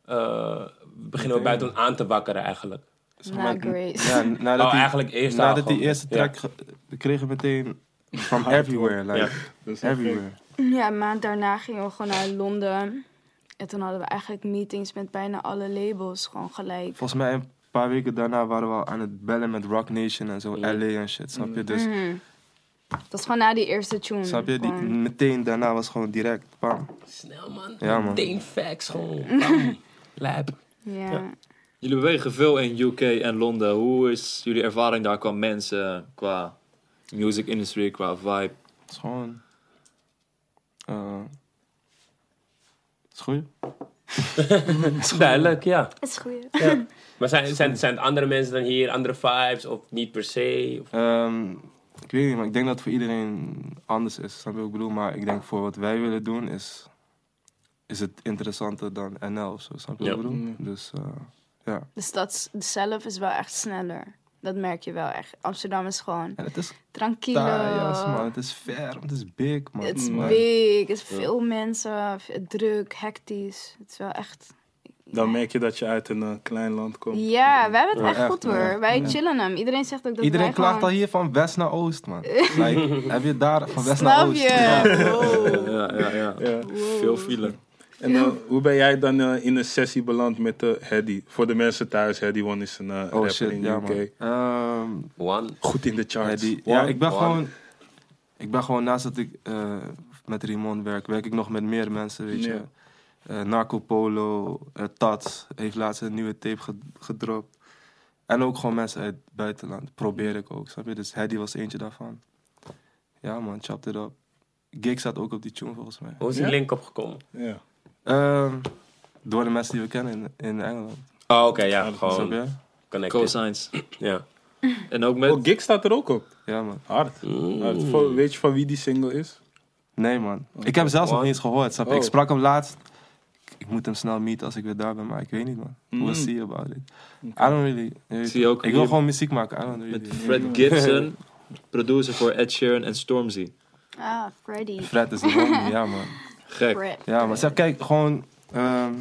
eh beginnen we buiten aan te wakkeren eigenlijk. Zeg Na maar, Grace. Ja, nadat Oh, die, eigenlijk eerst nadat die eerste Ja. track, we kregen meteen from everywhere, like, Ja. Everywhere. Ja, een maand daarna gingen we gewoon naar Londen. En toen hadden we eigenlijk meetings met bijna alle labels. Gewoon gelijk. Volgens mij een paar weken daarna waren we al aan het bellen met Rock Nation en zo, LA en shit, snap je? Dus, Mhm. Dat is gewoon na die eerste tune. snap je? Die, Gewoon- meteen daarna was gewoon direct, bam. Snel man. Ja, man. Meteen facts gewoon. Bam. Lijp. ja. Ja. Jullie bewegen veel in UK en Londen. Hoe is jullie ervaring daar qua mensen, qua music industry, qua vibe? Het is gewoon... eh het is goed. Duidelijk, ja. Dat is goed. ja. Maar zijn, zijn, zijn het andere mensen dan hier, andere vibes of niet per se? Of, Ehm, ik weet niet, maar ik denk dat het voor iedereen anders is. Snap je wat ik bedoel? Maar ik denk voor wat wij willen doen is, is het interessanter dan NL of zo. Snap je wat ik bedoel? Dus eh, ja. De stad zelf is wel echt sneller. Dat merk je wel echt. Amsterdam is gewoon En het is tranquilo. man. Het is ver, het is big, man. Het is big, het is veel mensen, druk, hectisch. Het is wel echt... Dan merk je dat je uit een eh, klein land komt. Ja, wij hebben het Ja, echt echt, goed hoor. ja. Wij Ja. chillen hem. Iedereen zegt ook dat Iedereen wij klaagt gewoon... al hier van west naar oost, man. like, heb je daar van west naar Snap oost? je? Wow. Ja, ja, ja. Ja. Veel file. En eh, hoe ben jij dan eh, in een sessie beland met uh, Hedy? Voor de mensen thuis, Hedy One is een eh, Oh rapper shit, in ja UK. Ehm, one. Goed in de charts. ja, ik ben One. gewoon. Ik ben gewoon naast dat ik eh, met Rimon werk, werk ik nog met meer mensen, weet je. Eh, Narco Polo, eh, Tats heeft laatst een nieuwe tape ge- gedropt. En ook gewoon mensen uit het buitenland. Probeer ik ook, snap je? Dus Hedy was eentje daarvan. Ja man, chopped it up. Gig staat ook op die tune volgens mij. Hoe is die Ja? link opgekomen? Ja. Ehm, door de mensen die we kennen in, in Engeland. Oh, oké, ja. Snap Gewoon je? connected. Co-signs. Ja. En ook met... Oh, Gig staat er ook op. Ja man. Hard. Mm. Hard. Weet je van wie die single is? Nee man. Ik heb hem zelfs nog Wow. niet eens gehoord. Snap je? Oh. Ik sprak hem laatst. Ik moet hem snel meeten als ik weer daar ben, maar ik weet niet man. Mm. We'll see about it. I don't really. Zie je ook ik wil gewoon muziek maken. I don't really. Met Fred Gibson, producer voor Ed Sheeran en Stormzy. Ah, Freddy. Fred is de homie, ja man. Gek. Fred. Ja maar zeg, kijk, gewoon. ehm,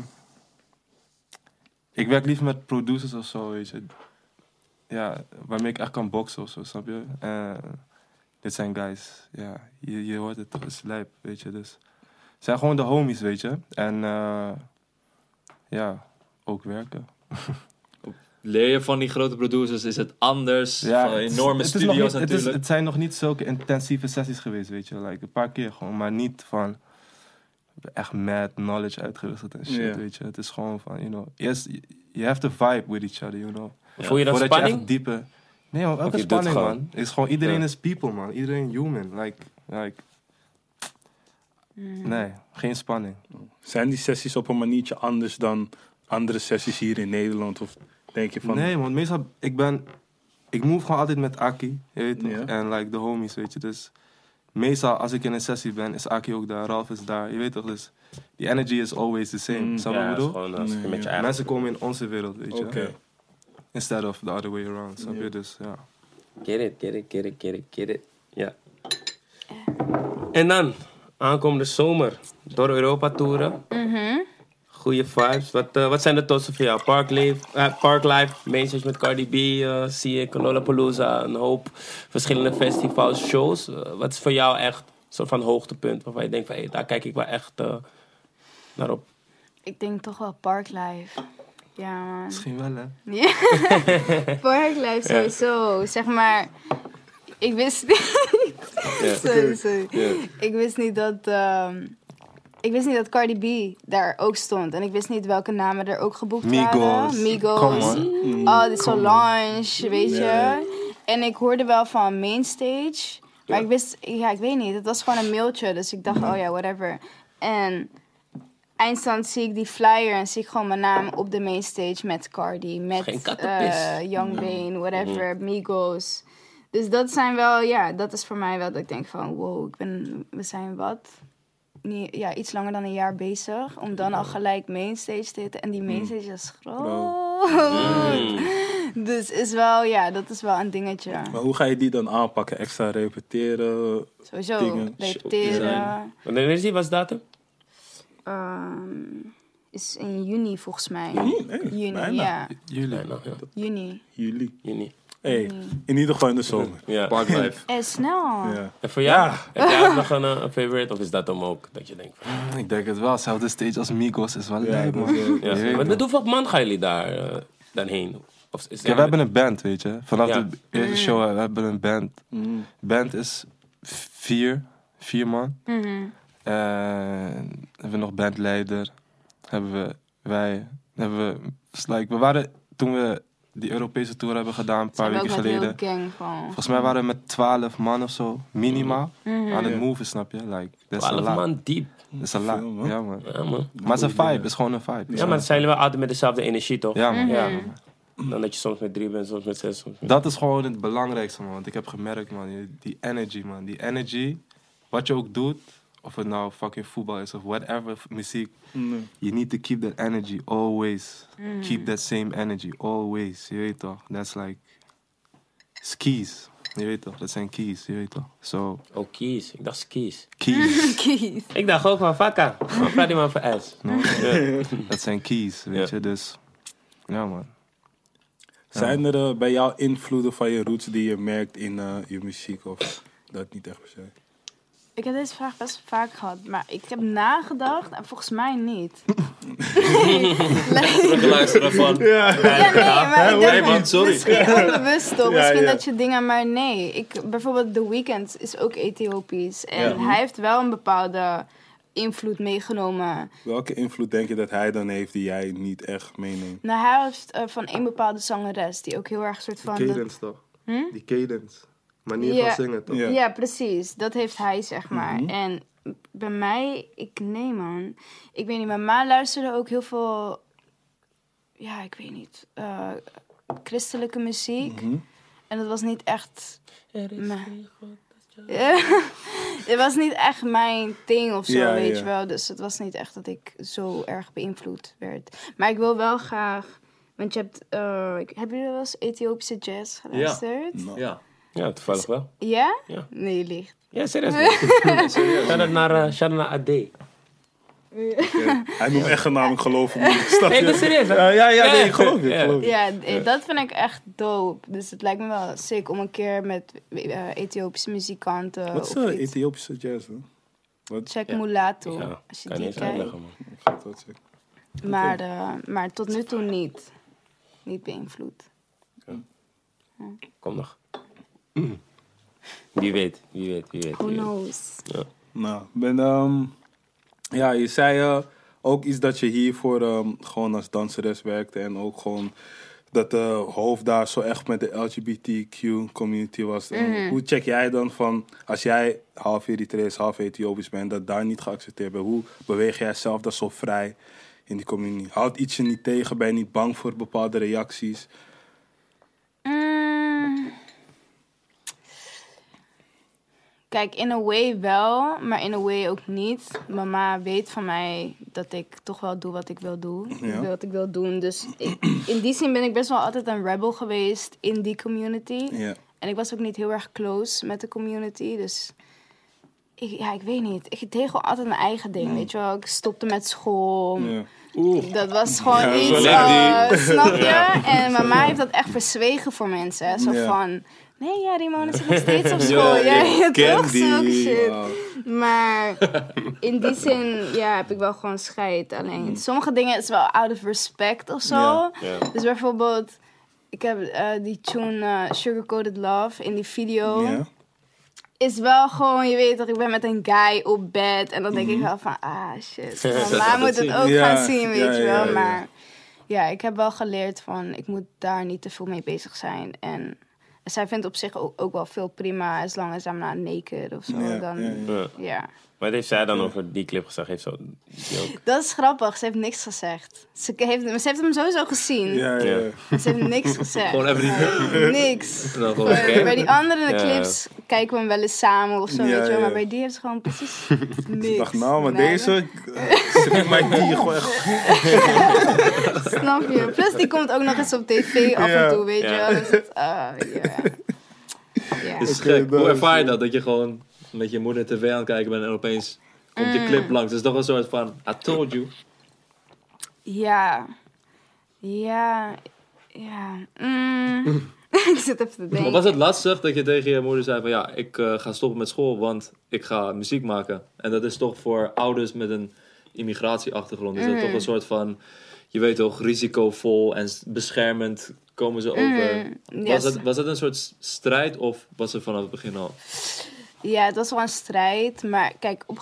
ik werk liever met producers of zo, weet je. Ja, waarmee ik echt kan boksen of zo, snap je? Eh, dit zijn guys, ja, je, je hoort het, het is lijp, weet je. Dus zijn gewoon de homies, weet je. En eh, ja, ook werken. Leer je van die grote producers? Is het anders? Ja, het is- enorme het studio's niet- het, is, natuurlijk. het zijn nog niet zulke intensieve sessies geweest, weet je. Like, een paar keer gewoon, maar niet van... echt mad knowledge uitgewisseld en shit, Ja. weet je. Het is gewoon van, you know... Yes, you have to vibe with each other, you know. Voel je Voordat je spanning? echt diepe... Nee man, doet spanning man. Het is gewoon, iedereen Ja. is people man. Iedereen human. Like, like... Mm. Nee, geen spanning. Zijn die sessies op een maniertje anders dan andere sessies hier in Nederland? Of denk je van... Nee man, meestal... Ik ben... Ik move gewoon altijd met Aki, je weet toch? Ja. En like de homies, weet je. Dus meestal als ik in een sessie ben, is Aki ook daar, Ralf is daar. Je weet toch, dus die energy is always the same. Mm, Snap je Ja, bedoel? gewoon Nee, ja. Mensen komen in onze wereld, weet je. Oké. Instead of the other way around, snap je? Dus ja. Get it, get it, get it, get it, get it. Ja. En dan, aankomende zomer, door Europa toeren. Mhm. Goeie vibes. Wat, eh, wat zijn de totsen voor jou? Parklife, uh, Parklife Mainstage met Cardi B, eh, zie ik, Lollapalooza, een hoop verschillende festivals, shows. Eh, wat is voor jou echt een soort van hoogtepunt waarvan je denkt van, hey, daar kijk ik wel echt eh, naar op. Ik denk toch wel Parklife. Ja, man. Misschien wel, hè? Ja. Parklife sowieso. Zeg maar, ik wist niet. sorry, sorry. Ik wist niet dat. ehm, ik wist niet dat Cardi B daar ook stond. En ik wist niet welke namen er ook geboekt Migos. waren. Migos. On. Oh, de Solange, weet je. En ik hoorde wel van Mainstage. Maar ik wist, ja, ik weet niet. Het was gewoon een mailtje. Dus ik dacht, oh ja, whatever. En eindstand zie ik die flyer en zie ik gewoon mijn naam op de mainstage met Cardi, met eh, Young Bane, whatever, Migos. Dus dat zijn wel, ja, dat is voor mij wel dat ik denk van, wow, ik ben, we zijn wat, niet, ja, iets langer dan een jaar bezig, om dan al gelijk mainstage te zitten. En die mainstage is groot. Mm. Dus is wel, ja, dat is wel een dingetje. Maar hoe ga je die dan aanpakken? Extra repeteren? Sowieso, Dingen. repeteren. Wanneer is die? Wat is de datum? ehm, is in juni volgens mij. Juni? Nee, Juni, bijna. ja. Ja. Juni. Juli. Juni. Hey, in ieder geval in de zomer. Ja. Parklife. Eh, snel. Ja. En voor jou? Heb jij ook nog een, eh, een favorite? Of is dat hem ook? Dat je denkt van... Ik denk het wel. Zelfde stage als Migos is wel Ja, dat man. eh, Ja. Weet Maar met hoeveel man gaan jullie daar eh, dan heen? Of is Kijk, we hebben een band, weet je. Vanaf Ja. de eerste show eh, we hebben een band. Mm. Band is vier, vier man. Mhm. En hebben we nog bandleider. Hebben we, wij, hebben we, it's like, we waren, toen we die Europese tour hebben gedaan, een paar we weken geleden. gang. Volgens mij waren we met twaalf man of zo, minimaal, Mhm. aan het Ja. moven, snap je? Like, dat is een 12 lot. man diep. Dat is een man. Ja, man. Ja, man. Maar het is een vibe, het is gewoon een vibe. Ja, maar dan zijn jullie wel altijd met dezelfde energie, toch? Ja, man. Ja. Mhm. Dan dat je soms met drie bent, soms met zes, soms met... Dat is gewoon het belangrijkste, man. Want ik heb gemerkt, man, die energy, man. Die energy, wat je ook doet, of het nou fucking voetbal is of whatever, muziek. Nee. You need to keep that energy always. Keep that same energy always. Je weet toch? That's like it's keys. Je weet toch? Dat zijn keys. Je weet toch? So Oh, kies. Ik dacht skis. keys. Kies. Ik dacht ook van vakka. Wat praat die man voor S? no? Dat zijn keys. Weet je? Dus ja, man. Zijn er eh, bij jou invloeden van je roots die je merkt in eh, je muziek? Of dat niet echt per se? Ik heb deze vraag best vaak gehad, maar ik heb nagedacht en volgens mij niet. Terugluisteren van... Ja, nee, maar ik Nee denk man, sorry. misschien onbewust toch. Ja, misschien ja. dat je dingen, maar nee. Ik, bijvoorbeeld The Weeknd is ook Ethiopisch. En Ja. hij heeft wel een bepaalde invloed meegenomen. Welke invloed denk je dat hij dan heeft die jij niet echt meeneemt? Nou, hij heeft eh, van één bepaalde zangeres die ook heel erg soort van... dat- toch? Hm? Die cadence. Manier Ja. van zingen toch? Ja. Ja. precies. Dat heeft hij, zeg maar. Mhm. En bij mij, ik nee man. Ik weet niet, mijn ma luisterde ook heel veel... Ja, ik weet niet. eh, christelijke muziek. Mhm. En dat was niet echt... Er is Maar- geen God. Het was niet echt mijn ding of zo, Ja, weet ja. je wel. Dus het was niet echt dat ik zo erg beïnvloed werd. Maar ik wil wel graag... Want je hebt... eh, ik- hebben jullie wel eens Ethiopische jazz geluisterd? Nou, Ja. Ja, toevallig wel. Ja? Ja. Nee, je liegt. Ja, serieus. Shout-out naar, AD. Nee, Hij noemt echt een naam, ik geloof hem niet. Snap ik je? ben serieus. hè? Ja, ja, ja, nee, ik geloof je. ik Ja. geloof je. Ja, eh, dat vind ik echt dope. Dus het lijkt me wel sick om een keer met eh, Ethiopische muzikanten... Wat is uh, Ethiopische jazz, hè? Check Ja. Mulatto, Ja, als je kan die kijkt. uitleggen, man. Ik ga zeggen. Maar, maar tot nu toe niet. Niet beïnvloed. Kom nog. Wie weet, wie weet, wie weet. Who knows? Nou, ben, ehm, ja, je zei eh, ook iets dat je hiervoor ehm, gewoon als danseres werkte. En ook gewoon dat de hoofd daar zo echt met de LGBTQ community was. En Hoe check jij dan van, als jij half Eritrees, half Ethiopisch bent, dat daar niet geaccepteerd bent? Hoe beweeg jij zelf dat zo vrij in die community? Houdt iets je niet tegen? Ben je niet bang voor bepaalde reacties? Kijk, in a way wel, maar in a way ook niet. Mama weet van mij dat ik toch wel doe wat ik wil doen. Ja. Wat ik wil doen. Dus ik- in die zin ben ik best wel altijd een rebel geweest in die community. Ja. En ik was ook niet heel erg close met de community. Dus ik, ja, ik weet niet. Ik deed gewoon altijd mijn eigen ding, weet je wel. Ik stopte met school. ja. Dat was gewoon Ja, iets, echt snap je? En mama heeft dat echt verzwegen voor mensen. hè. Zo van, nee, ja, Rimona zit nog steeds op school. Ja, Ja, ja, toch? Zulke shit. Maar in die zin, ja, heb ik wel gewoon scheid. Alleen, sommige dingen is wel out of respect of zo. Dus bijvoorbeeld, ik heb eh, die tune eh, Sugar Coated Love in die video is wel gewoon, je weet toch, ik ben met een guy op bed. En dan denk ik wel van, ah shit. Mama moet het ook Ja, gaan zien, weet je wel. Maar ja, ik heb wel geleerd van, ik moet daar niet te veel mee bezig zijn. En zij vindt op zich ook, ook wel veel prima, as long as I'm not naked of zo. Ja, dan, ja, ja, ja. Ja. Wat heeft zij dan over die clip gezegd? Heeft zo, die ook- Dat is grappig, ze heeft niks gezegd. Ze heeft, maar ze heeft hem sowieso gezien. Ja, ja. Ja. maar Ze heeft niks gezegd. Gewoon even niet- Niks. Gewoon, Bij, die andere Ja. clips kijken we hem wel eens samen of zo, Ja, weet je wel. ja. Maar bij die heeft ze gewoon precies niks. Ik dacht, nou, maar Nee, deze... Ze vindt mij die gewoon echt... Snap je? Plus die komt ook nog eens op tv af Ja. en toe, weet je Ja. wel. Dus het, ah, ja. Is Oké, gek. Hoe ervaar je dat? Dat je gewoon met je moeder tv aan het kijken bent en opeens komt je clip langs. Het is toch een soort van, I told you. Ja. Ja. Ja. Mm. ik zit even te denken. Maar was het lastig dat je tegen je moeder zei van ja, ik eh, ga stoppen met school, want ik ga muziek maken. En dat is toch voor ouders met een immigratieachtergrond, is dat toch een soort van, je weet toch, risicovol en beschermend komen ze over. Mm, Was, yes. het, was het een soort strijd of was het vanaf het begin al? Ja, het was wel een strijd. Maar kijk, op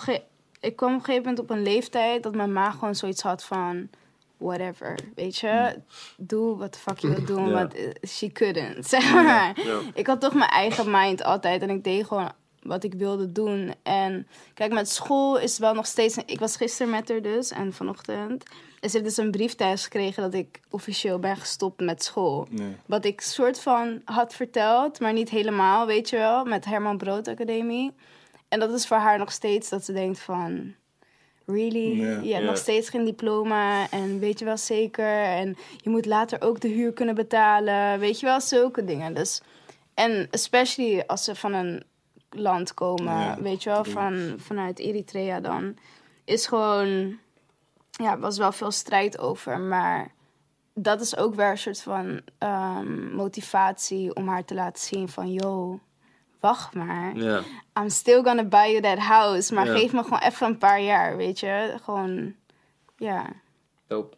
ik kwam op een gegeven moment op een leeftijd dat mijn ma gewoon zoiets had van... Whatever, weet je? Doe wat de fuck je wilt doen, want eh, she couldn't, zeg maar. Ik had toch mijn eigen mind altijd en ik deed gewoon wat ik wilde doen. En kijk, met school is wel nog steeds... Ik was gisteren met haar dus en vanochtend. En ze heeft dus een brief thuis gekregen dat ik officieel ben gestopt met school. Nee. Wat ik soort van had verteld, maar niet helemaal, weet je wel, met Herman Brood Academie. En dat is voor haar nog steeds dat ze denkt van, really? Ja. je hebt Ja. nog steeds geen diploma en weet je wel zeker? En je moet later ook de huur kunnen betalen, weet je wel, zulke dingen. Dus, en especially als ze van een land komen, Ja, weet je wel, van, vanuit Eritrea dan, is gewoon, ja, was wel veel strijd over, maar dat is ook weer een soort van ehm, motivatie om haar te laten zien van, yo, wacht maar. Ja. I'm still gonna buy you that house, maar Ja. geef me gewoon even een paar jaar, weet je. Gewoon, ja. Dope.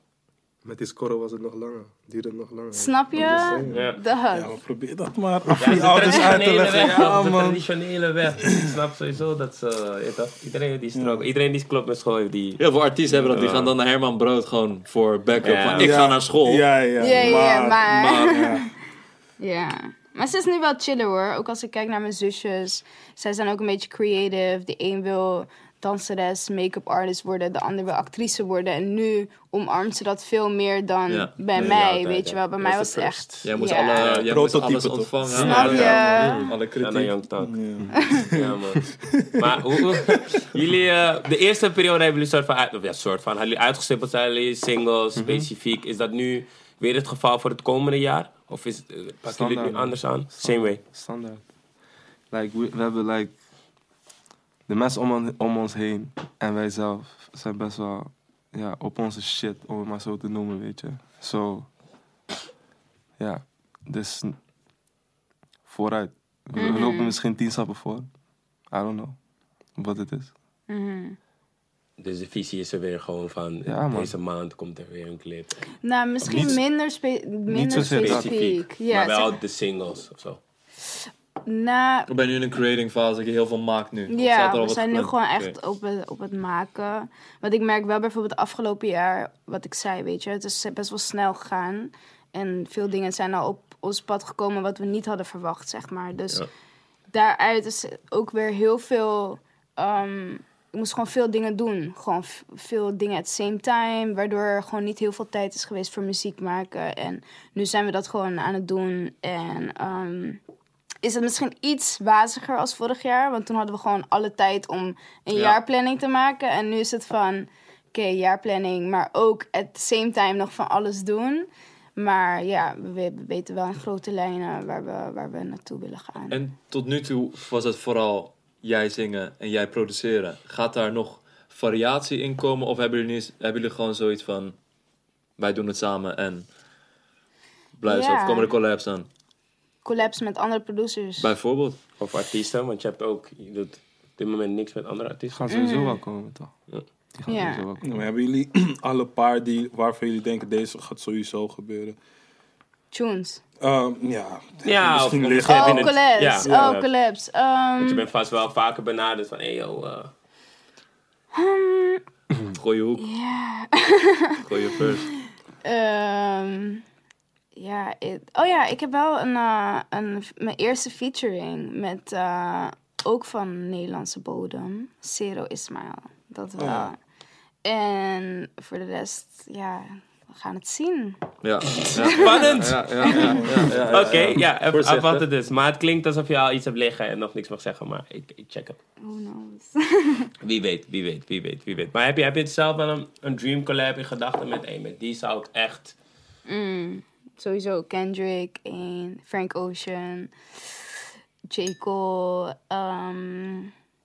Met die score was het nog langer. Het nog langer. Snap je? Ja. Dat. Ja, maar probeer dat maar Ja, die de ouders uit te traditionele leggen. weg, Ja, de man. traditionele weg. Ik snap sowieso dat ze, iedereen die struggle, iedereen die klopt met school heeft die... Heel veel artiesten hebben dat, die gaan dan naar Herman Brood gewoon voor backup. Ja. Van, ik Ja. ga naar school. Ja, ja, Ja, ja, maar... Maar Ja. Ja. Maar ze is nu wel chiller hoor. Ook als ik kijk naar mijn zusjes. Zij zijn ook een beetje creative. De een wil danseres, make-up artist worden. De ander wil actrice worden. En nu omarmt ze dat veel meer dan Ja. bij Nee, mij. weet je wel. Bij mij was het echt... jij moest, ja. alle, jij moest alles toch? ontvangen. Snap je? Ja, Alle kritiek. Young Talk. Ja. Ja, man. Maar hoe, hoe- jullie, eh, de eerste periode hebben jullie soort van, uit, of ja, soort van, hadden jullie uitgestippeld, zijn jullie singles, specifiek. Is dat nu weer het geval voor het komende jaar? Of is, eh, pakken jullie het nu anders aan? Same way. Standaard. Like, we, we hebben like, de mensen om, on- om ons heen en wij zelf zijn best wel ja, op onze shit, om het maar zo te noemen, weet je. Zo, ja, dus vooruit. We, we lopen misschien tien stappen voor. I don't know wat het is. Mhm. Dus de visie is er weer gewoon van, Ja, deze maand komt er weer een clip. Nou, misschien Niet- minder, spe- minder specifiek. Ja, maar wel zeg- de singles of zo. Nou, Ik ben nu in een creating fase je heel veel maakt nu. Ja, we zijn nu gewoon echt op het, op het maken. Want ik merk wel bijvoorbeeld afgelopen jaar, wat ik zei, weet je, het is best wel snel gegaan. En veel dingen zijn al op ons pad gekomen wat we niet hadden verwacht, zeg maar. Dus Ja. daaruit is ook weer heel veel. ehm, ik moest gewoon veel dingen doen. Gewoon veel dingen at the same time. Waardoor er gewoon niet heel veel tijd is geweest voor muziek maken. En nu zijn we dat gewoon aan het doen. En ehm, is het misschien iets waziger als vorig jaar. Want toen hadden we gewoon alle tijd om een Ja. jaarplanning te maken. En nu is het van, oké, jaarplanning. Maar ook at the same time nog van alles doen. Maar ja, we, we weten wel in grote lijnen waar we, waar we naartoe willen gaan. En tot nu toe was het vooral jij zingen en jij produceren. Gaat daar nog variatie in komen? Of hebben jullie, hebben jullie gewoon zoiets van... Wij doen het samen en... Blijf zo. Ja. Of komen er collabs aan? Collabs met andere producers. Bijvoorbeeld. Of artiesten, want je hebt ook, je doet op dit moment niks met andere Die artiesten. gaan sowieso wel komen, toch? Die gaan Ja. sowieso wel Ja, komen. maar hebben jullie alle paar die, waarvan jullie denken deze gaat sowieso gebeuren? Tunes. Ehm, ja, Ja, misschien of- liggen. Oh, het- collabs. ja, oh, ja. collabs. Ehm, Want je bent vast wel vaker benaderd van, hey yo, eh, Gooi je hoek. Ja. Gooi je first. Ehm, ja, it- oh ja, ik heb wel een, eh, een, mijn eerste featuring met, eh, ook van Nederlandse bodem. Zero Ismail. Dat wel. ja. En voor de rest, ja, we gaan het zien. Ja. Spannend! Ja, ja, ja, ja, ja, ja. Oké, ja, Voorzichtig. afwachten dus. Maar het klinkt alsof je al iets hebt liggen en nog niks mag zeggen, maar ik, ik check het. Who knows? Wie weet, wie weet, wie weet, wie weet. Maar heb je, heb je het zelf wel een, een dream collab in gedachten met één? Met die zou ik echt... Mm, sowieso Kendrick en Frank Ocean, J. Cole. ehm,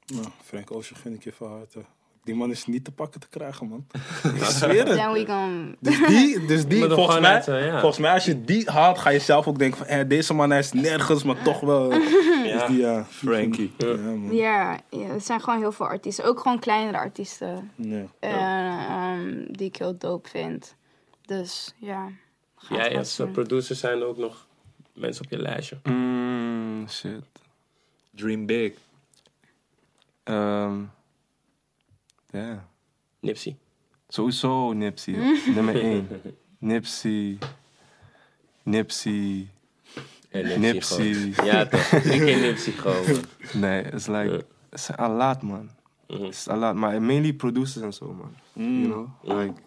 Nou, Frank Ocean gun ik je van harte. Die man is niet te pakken te krijgen, man. ik zweer het. then we gonna... Dus die, dus die volgens, mij, uit zijn, ja. volgens mij, als je die haalt, ga je zelf ook denken van, eh, deze man hij is nergens, maar toch wel. Ja. Dus die, ja. Frankie. Ja, man. Ja, ja, er zijn gewoon heel veel artiesten. Ook gewoon kleinere artiesten. Ja. eh, ehm, die ik heel dope vind. Dus ja. Gaat Jij als producer zijn er ook nog mensen op je lijstje. Mm, shit. Dream big. Ehm ja. Nipsey. Sowieso Nipsey. Nummer 1. Nipsey. Nipsey. En Nipsey. gewoon. Ja toch, drie keer Nipsey gewoon. Nee, het is like... Het is al laat, man. Mhm. Het is al laat. Maar mainly producers en zo, man. You know? Mhm. Like...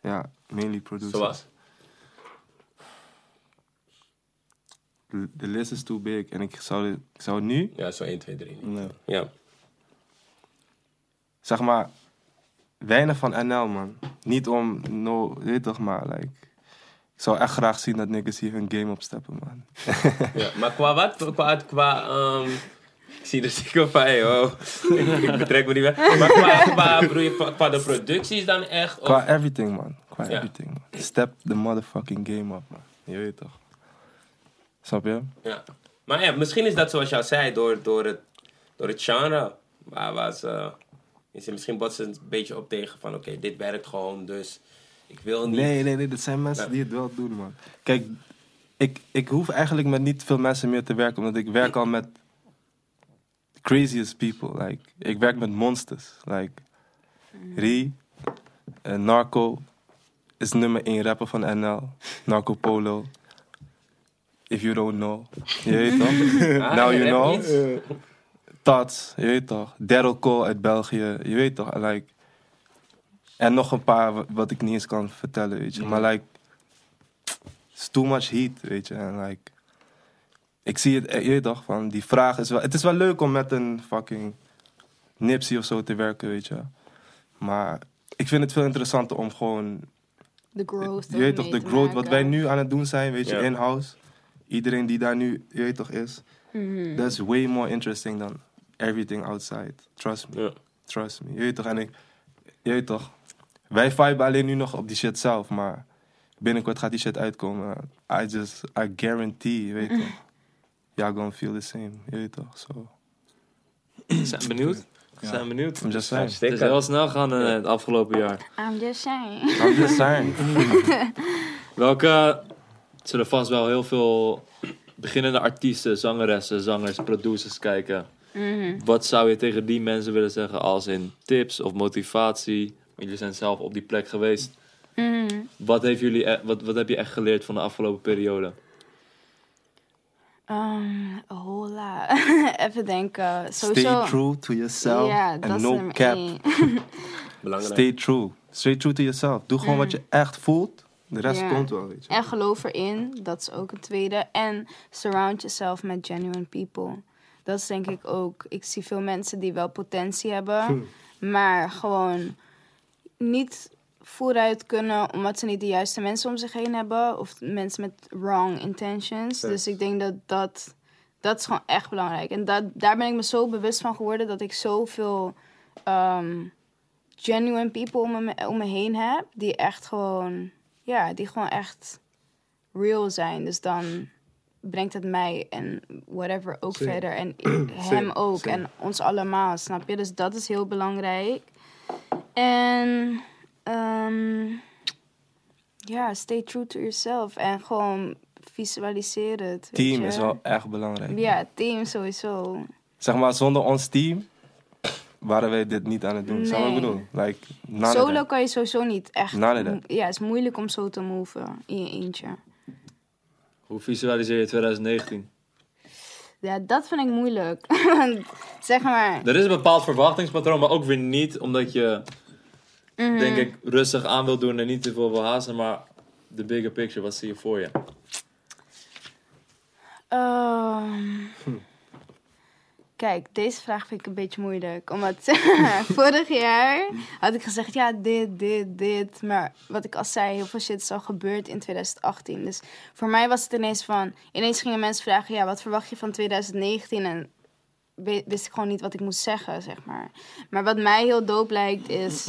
Ja, mainly producers. Zoals? De list is too big. En ik zou, ik zou nu... Ja, zo 1, 2, 3. Nee. Ja. zeg maar, weinig van NL, man. Niet om, no, je weet toch, maar, like... Ik zou echt graag zien dat niggas hier hun game opsteppen, man. ja. Maar qua wat? Qua, qua ehm, ik zie de sticker van, hey, wow. ik, ik betrek me niet weg. Maar qua, qua, qua, qua de producties dan echt? Of, Qua everything, man. Qua Ja. everything, man. Step the motherfucking game up, man. Je weet toch. Snap je? ja. Maar ja, misschien is dat zoals jij zei, door, door, het, door het genre. Waar, waar ze, is misschien botsen een beetje op tegen van, oké, dit werkt gewoon, dus ik wil niet. Nee, nee, nee. Dat zijn mensen Ja. die het wel doen, man. Kijk, ik, ik hoef eigenlijk met niet veel mensen meer te werken. Omdat ik werk al met craziest people. Like, ik werk met monsters. Like, Rie, eh, Narco is nummer 1 rapper van NL. Narco Polo. If you don't know. Je weet toch? Ah, Now je you know. Tats, je weet toch. Daryl Cole uit België, je weet toch. Like, en nog een paar wa- wat ik niet eens kan vertellen, weet je. Maar like, it's too much heat, weet je. En like, ik zie het, eh, je weet toch, van die vraag is wel... Het is wel leuk om met een fucking Nipsey of zo te werken, weet je. Maar ik vind het veel interessanter om gewoon De growth. je weet toch, de growth wat wij nu aan het doen zijn, weet je, in-house. Iedereen die daar nu, je weet toch, is. Mhm. That's way more interesting than everything outside. Trust me. Ja. Trust me. Je weet toch, en ik, je weet toch, wij viben alleen nu nog op die shit zelf, maar binnenkort gaat die shit uitkomen. I just, I guarantee, je weet toch. Y'all gonna feel the same, je weet toch, so. Zijn benieuwd? Zijn benieuwd. I'm just saying. Het is heel snel gaan eh, het afgelopen jaar. I'm just saying. I'm just saying. Welke, zullen vast wel heel veel beginnende artiesten, zangeressen, zangers, producers kijken. Mhm. Wat zou je tegen die mensen willen zeggen als in tips of motivatie? Want Jullie zijn zelf op die plek geweest. Mhm. Wat, heeft jullie, e- wat, wat heb je echt geleerd van de afgelopen periode? Um, a whole lot. Even denken. Sowieso. Stay true to yourself dat and is no cap. Stay true. Stay true to yourself. Doe gewoon wat je echt voelt. De rest komt wel, weet je. En geloof erin, dat is ook een tweede. En surround yourself met genuine people. Dat is denk ik ook. Ik zie veel mensen die wel potentie hebben, maar gewoon niet vooruit kunnen omdat ze niet de juiste mensen om zich heen hebben. Of mensen met wrong intentions. Dus ik denk dat dat, dat is gewoon echt belangrijk. En dat, daar ben ik me zo bewust van geworden dat ik zoveel ehm, genuine people om me, om me heen heb. Die echt gewoon, ja, die gewoon echt real zijn. Dus dan brengt het mij en whatever ook verder. En hem ook. En ons allemaal, snap je? Dus dat is heel belangrijk. En ehm, ja, stay true to yourself. En gewoon visualiseer het. Team is wel echt belangrijk. Ja, team sowieso. Zeg maar, zonder ons team waren wij dit niet aan het doen. Snap wat ik bedoel? Like, Solo that. kan je sowieso niet echt. Ja, het is moeilijk om zo te moven in je eentje. Hoe visualiseer je 2019? Ja, dat vind ik moeilijk. Zeg maar... Er is een bepaald verwachtingspatroon, maar ook weer niet, omdat je, Mhm. denk ik, rustig aan wil doen en niet te veel wil haasten, maar de bigger picture, wat zie je voor je? Ehm, Kijk, deze vraag vind ik een beetje moeilijk. Omdat vorig jaar had ik gezegd, ja, dit, dit, dit. Maar wat ik al zei, heel veel shit is al gebeurd in 2018. Dus voor mij was het ineens van... Ineens gingen mensen vragen, ja, wat verwacht je van 2019? En wist ik gewoon niet wat ik moest zeggen, zeg maar. Maar wat mij heel dope lijkt, is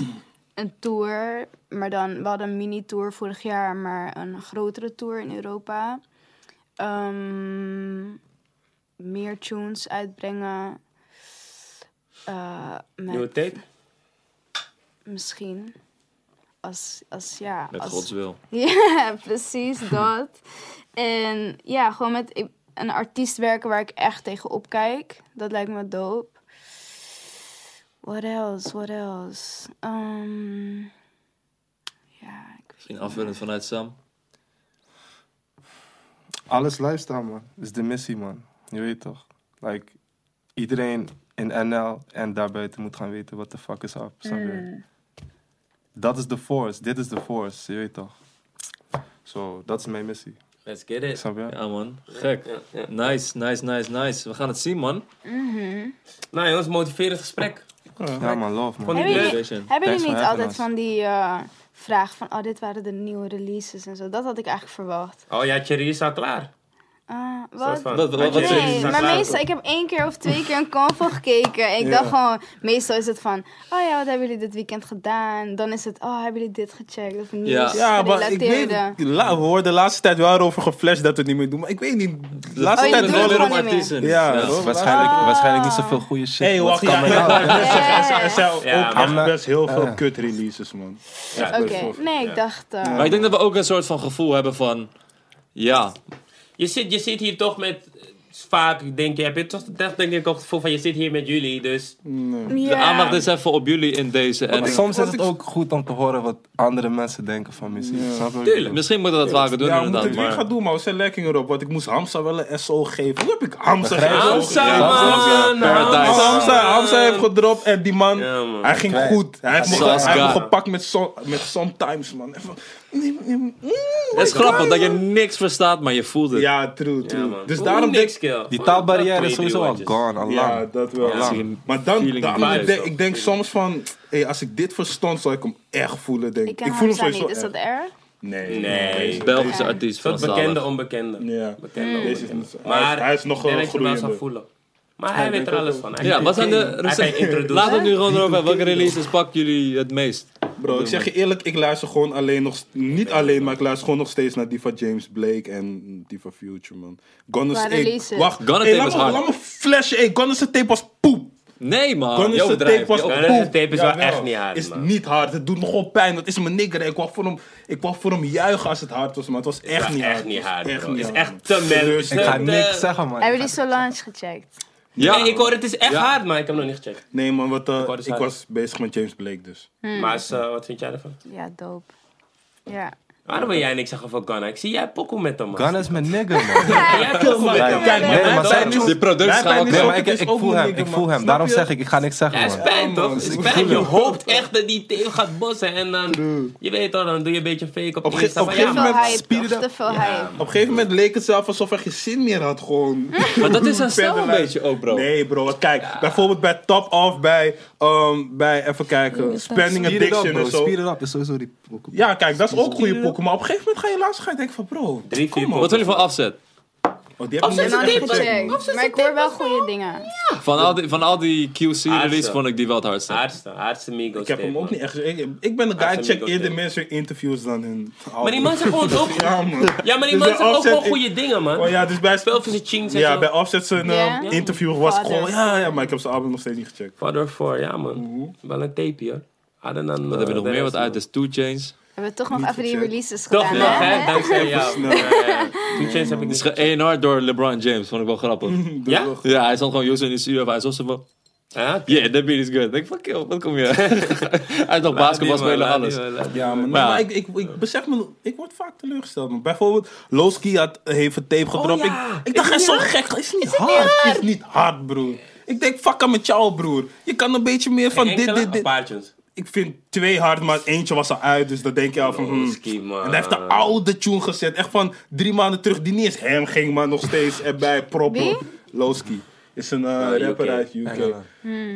een tour. Maar dan, we hadden een mini-tour vorig jaar, maar een grotere tour in Europa. Ehm, meer tunes uitbrengen. Eh, met- Nieuwe tape? Misschien. Als, als ja. Met als, Gods wil. Ja, precies dat. En ja, gewoon met een artiest werken waar ik echt tegen opkijk. Dat lijkt me dope. What else? What else? Um, ja, ik Misschien afvullend vanuit Sam. Alles lifestyle, man. Dat is de missie, man. Je weet toch? Like, iedereen in NL en daarbuiten moet gaan weten wat de fuck is up. Snap je? Dat is de force. Dit is de force. Je weet toch? Zo, dat is mijn missie. Let's get it. Snap je? Ja man, gek. Ja, ja. Nice, nice, nice, nice. We gaan het zien man. Nou jongens, motiverend gesprek. Ja, man, love, man. Van die Hebben jullie, hebben jullie niet altijd us. van die eh vragen van... Oh, dit waren de nieuwe releases en zo. Dat had ik eigenlijk verwacht. Oh ja, Thierry is al klaar. Ah, wat? van. Nee, maar meestal, ik heb één keer of twee keer een convo gekeken. En ik Ja. dacht gewoon, meestal is het van, oh ja, wat hebben jullie dit weekend gedaan? Dan is het, oh, hebben jullie dit gecheckt? Of nieuws Ja, maar ik weet, la, we worden de laatste tijd wel erover geflasht dat we het niet meer doen. Maar ik weet niet. De laatste Oh, tijd wel weer niet op artiesten. Ja. Waarschijnlijk, Ah. waarschijnlijk niet zoveel goede shit. Hey, wacht, ja, er zijn- ook best heel veel kut releases, man. Ja. Oké, nee, ik dacht... eh, Maar ik denk dat we ook een soort van gevoel hebben van... Ja, Je zit, je zit hier toch met... eh, Vaak denk je, heb je toch echt denk ik ook het gevoel van je zit hier met jullie, dus... de ja. aandacht is even op jullie in deze. En Maar soms is het ik- ook goed om te horen wat andere mensen denken van muziek. Ik Tuurlijk. misschien moeten we dat vaker doen ja, inderdaad. het weer Maar... gaan doen, maar we zijn lekker erop. Want ik moest Hamza wel een SO geven. Hoe heb ik Hamza gegeven? Hamza, man! Paradise. Hamza, Hamza heeft gedropt en die man, Ja, man. hij ging Kijk. goed. Hij heeft me, gepakt met, so, met Sometimes, man. Even, Het is grappig dat je niks verstaat, maar je voelt het. Ja, true, Ja, true. man. dus Oeh, daarom denk niks, kill. Die taalbarrière is sowieso al gone, al Ja, lang. dat wel. Ja. Misschien Maar dan, feeling dan vibes ik, denk, of ik denk soms van, hey, als ik dit verstond, zou ik hem echt voelen. Denk. Ik Ik, ken voel hem Hamza sowieso niet, is dat erg? Nee, Nee. Belgische Ja. artiest van bekende, Zalig. onbekende. Ja. Bekende, Deze is onbekende. niet- hij is- hij is nog ik denk wel dat je hem wel zou voelen. Maar hij weet er alles van. Hij Ja, wat zijn de. Laten we het nu gewoon erover hebben. Welke releases pakken jullie het meest? Bro, ik zeg je eerlijk, ik luister gewoon alleen nog... Niet alleen, maar ik luister gewoon nog steeds naar Diva James Blake en Diva Future, man. Gunners releases. Wacht, Gunna hey, tape laat is hard. Laat me flashen, hey, Gunners tape was poep. Nee man, Gunners tape was poep. Gunners tape is wel echt niet hard, is niet hard, het doet me gewoon pijn. Dat is mijn nigger. Ik wou voor hem, ik wou voor hem juichen als het hard was, maar het was echt niet hard. echt niet Het was hard, Het is echt te Serieus. mel. Ik ga niks zeggen, man. Hebben jullie Solange gecheckt? Ja, Nee, ik hoor het is echt Ja. hard, maar ik heb nog niet gecheckt. Nee man, wat, eh, Ik was bezig met James Blake dus. Maar is, eh, wat vind jij ervan? Ja, dope. Ja. Waarom wil jij niks zeggen van Gunna? Ik zie jij pokoe met hem, man. Gun is mijn nigger, man. Ja, jij pokoe met hem. Kijk, maar Nee, zijn Die Nee, maar ik, voel een hem, ik voel hem. Daarom zeg ik, ik ga niks zeggen, Ja, is man. pijn Ja, toch? pijn. voel Je hoopt echt dat die tape gaat bossen en dan... Je weet toch, dan doe je een beetje fake op, Insta. op veel gegeven moment toch? Op een gegeven moment leek het zelf alsof hij geen zin meer had, gewoon. Maar dat is zijn stijl een beetje ook, bro. Nee, bro. Kijk, bijvoorbeeld bij Top Off, bij, um, bij even kijken, Spending Addiction en zo. Speed it up is sowieso die... Ja, kijk, dat is ook goede pokken. Maar op een gegeven moment ga je luisteren ga je denken van, bro, Drie, vier kom. Wat wil je van afzet? Oh, die heb ik Ik heb niet nog eens niet echt gecheckt. gecheckt. Maar ik hoor wel goede dingen. Van al die, van al die QC-releases Hardste. vond ik die wel het hardste. Hardste, hardste Migos Ik heb hem tape, ook man. niet echt ik, ik ben de guy, ik is check een eerder mensen interviews dan hun Maar die man zegt gewoon ook... Ja, man. Ja, maar die Dus man zegt ook Offset- gewoon goede dingen, man. Oh ja, dus bij, Veel van zijn chings en ja, zo. bij Offset zijn Ja. um, interview was gewoon, ja, ja, maar ik heb zijn album nog steeds niet gecheckt. Father 4, ja man. Wel een tape, hoor. Harder dan... Wat hebben we nog meer wat uit? Dus Two Chains. We hebben toch nog Niet even die releases Toch gedaan, nog, hè? hè? Dankzij jou. Two Chainz heb ik Het is niet ge door LeBron James, vond ik wel grappig. Ja? Ja, hij stond gewoon Joost in de studio. Hij was zo van... Ja, Yeah, that beat is good. Ik denk, fuck yo, wat kom je? Hij is nog basketbal spelen, alles. Ja, maar, Maar ja. maar ik, ik, ik besef me, ik word vaak teleurgesteld. Bijvoorbeeld, Lowski had, heeft een tape gedropt. ja. Ik, ik dacht, hij is zo gek. Is niet hard. Het is niet hard, broer. Ik denk, fuck hem met jou, broer. Je kan een beetje meer van dit, dit, Een dit. paar tunes. Ik vind twee hard, maar eentje was al uit. Dus dan denk je al van, hmm. En hij heeft een oude tune gezet. Echt van drie maanden terug. Die niet eens hem ging, maar nog steeds erbij proppen. Lowski. Is een eh, UK. rapper uit UK.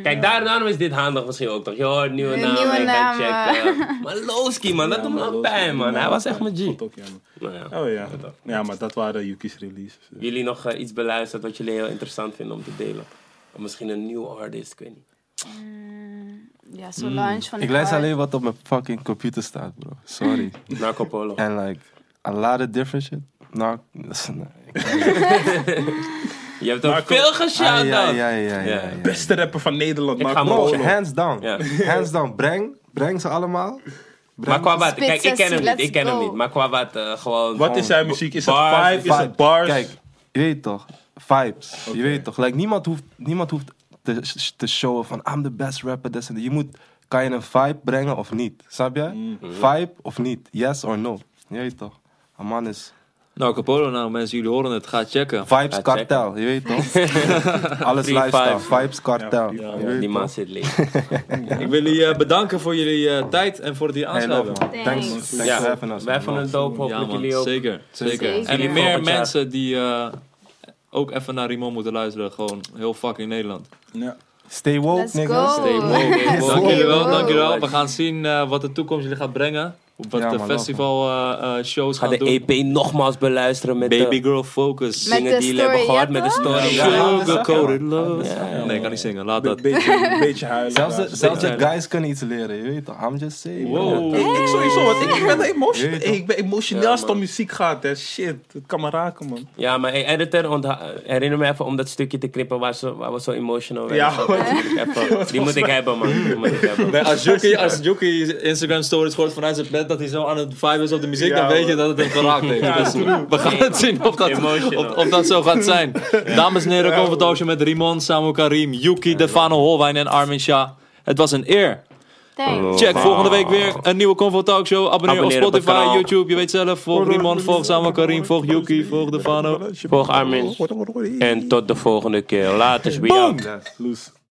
Kijk, daar, daarom is dit handig misschien ook toch. Je hoort nieuwe namen, nieuwe checken. Maar Lowski, man, dat doet me pijn, man. ja, Hij was echt mijn G. ook, ja, man. Nou ja. Oh ja. Ja, maar dat waren Yuki's releases. Jullie nog eh, iets beluisterd wat jullie heel interessant vinden om te delen? Of misschien een nieuw artist, ik weet niet. Ja, Solange van Ik Art. alleen wat op mijn fucking computer staat, bro. Sorry. Marco Polo. En like, a lot of different shit. Nou. Je hebt hem Marco- veel Ah, geshout ja, dan. ja, ja, ja, Ja. ja. Beste rapper van Nederland. Ook Bro, checken. hands down. Hands down. Breng, breng ze allemaal. Maar qua wat, kijk, ik ken hem niet, ik ken hem niet. Maar qua wat, eh, gewoon... Wat is zijn muziek? Is het vibe? Is het bars? Kijk, je weet toch, vibes. Je weet toch, like, niemand hoeft, niemand hoeft te, te showen van I'm the best rapper. This and that. Je moet, kan je een vibe brengen of niet? Snap je? Mhm. Vibe of niet? Yes or no? Je weet toch? Een man is Nou, Capolo, nou mensen, jullie horen het. Ga checken. vibes Ja, kartel. Je weet toch? Alles Free lifestyle. vibes. Vibes kartel. Ja, Die man zit leeg. Ik wil jullie eh, bedanken voor jullie eh, tijd en voor Hey, aanschrijven. man. Thanks, Thanks. thanks Ja, for having us. wij vonden het dope, Ja hopelijk jullie ook. zeker, zeker. Zeker. En meer mensen die eh, ook even naar Rimon moeten luisteren. Gewoon heel fucking Nederland. Ja. Stay woke, go. Stay woke. Stay woke. Dank jullie wel, Stay dank jullie wel. woke. We gaan zien eh, wat de toekomst jullie gaat brengen. Wat Ja, de love, festival eh, eh, shows Ga gaan de doen. EP nogmaals beluisteren met Baby de Girl Focus. Met dingen de die jullie hebben story, ja, met de toch? story. Ja, Ja, ja. Sugar coated love. Ja, ja, Nee, ik kan niet zingen. Laat Be dat. beetje, beetje huilen. Zelfs de, zelfs de guys kunnen iets leren, je weet toch? I'm just saying. Wow. Ik, ik sowieso, want ik, ben emotioneel. Ik ben emotioneel Ja, als het om muziek gaat. Hè. Shit, het kan me raken, man. Ja, maar hey, editor, ontha- herinner me even om dat stukje te knippen waar, zo, waar we zo emotional werden. Ja, Zo, die, moet ik even- die moet ik hebben, man. Die moet ik hebben. Nee, als Jockey, als Instagram stories hoort vanuit zijn bed dat hij zo aan het vibe is op de muziek, Ja, dan weet je dat het hem geraakt heeft. Ja, Dus we gaan het zien of dat, of, of dat zo gaat zijn. Dames en heren, Show met Rimon, Samu Karim, Yuki, Defano Holwijn en Armin Shah. Het was een eer. Thanks. Check volgende week weer een nieuwe Comfort Talk Show. Abonneer Abonneer op Spotify. YouTube. Je weet zelf. Volg Rimon, volg Samu Karim, volg Yuki, volg Defano. Volg Armin. En tot de volgende keer. Later, we.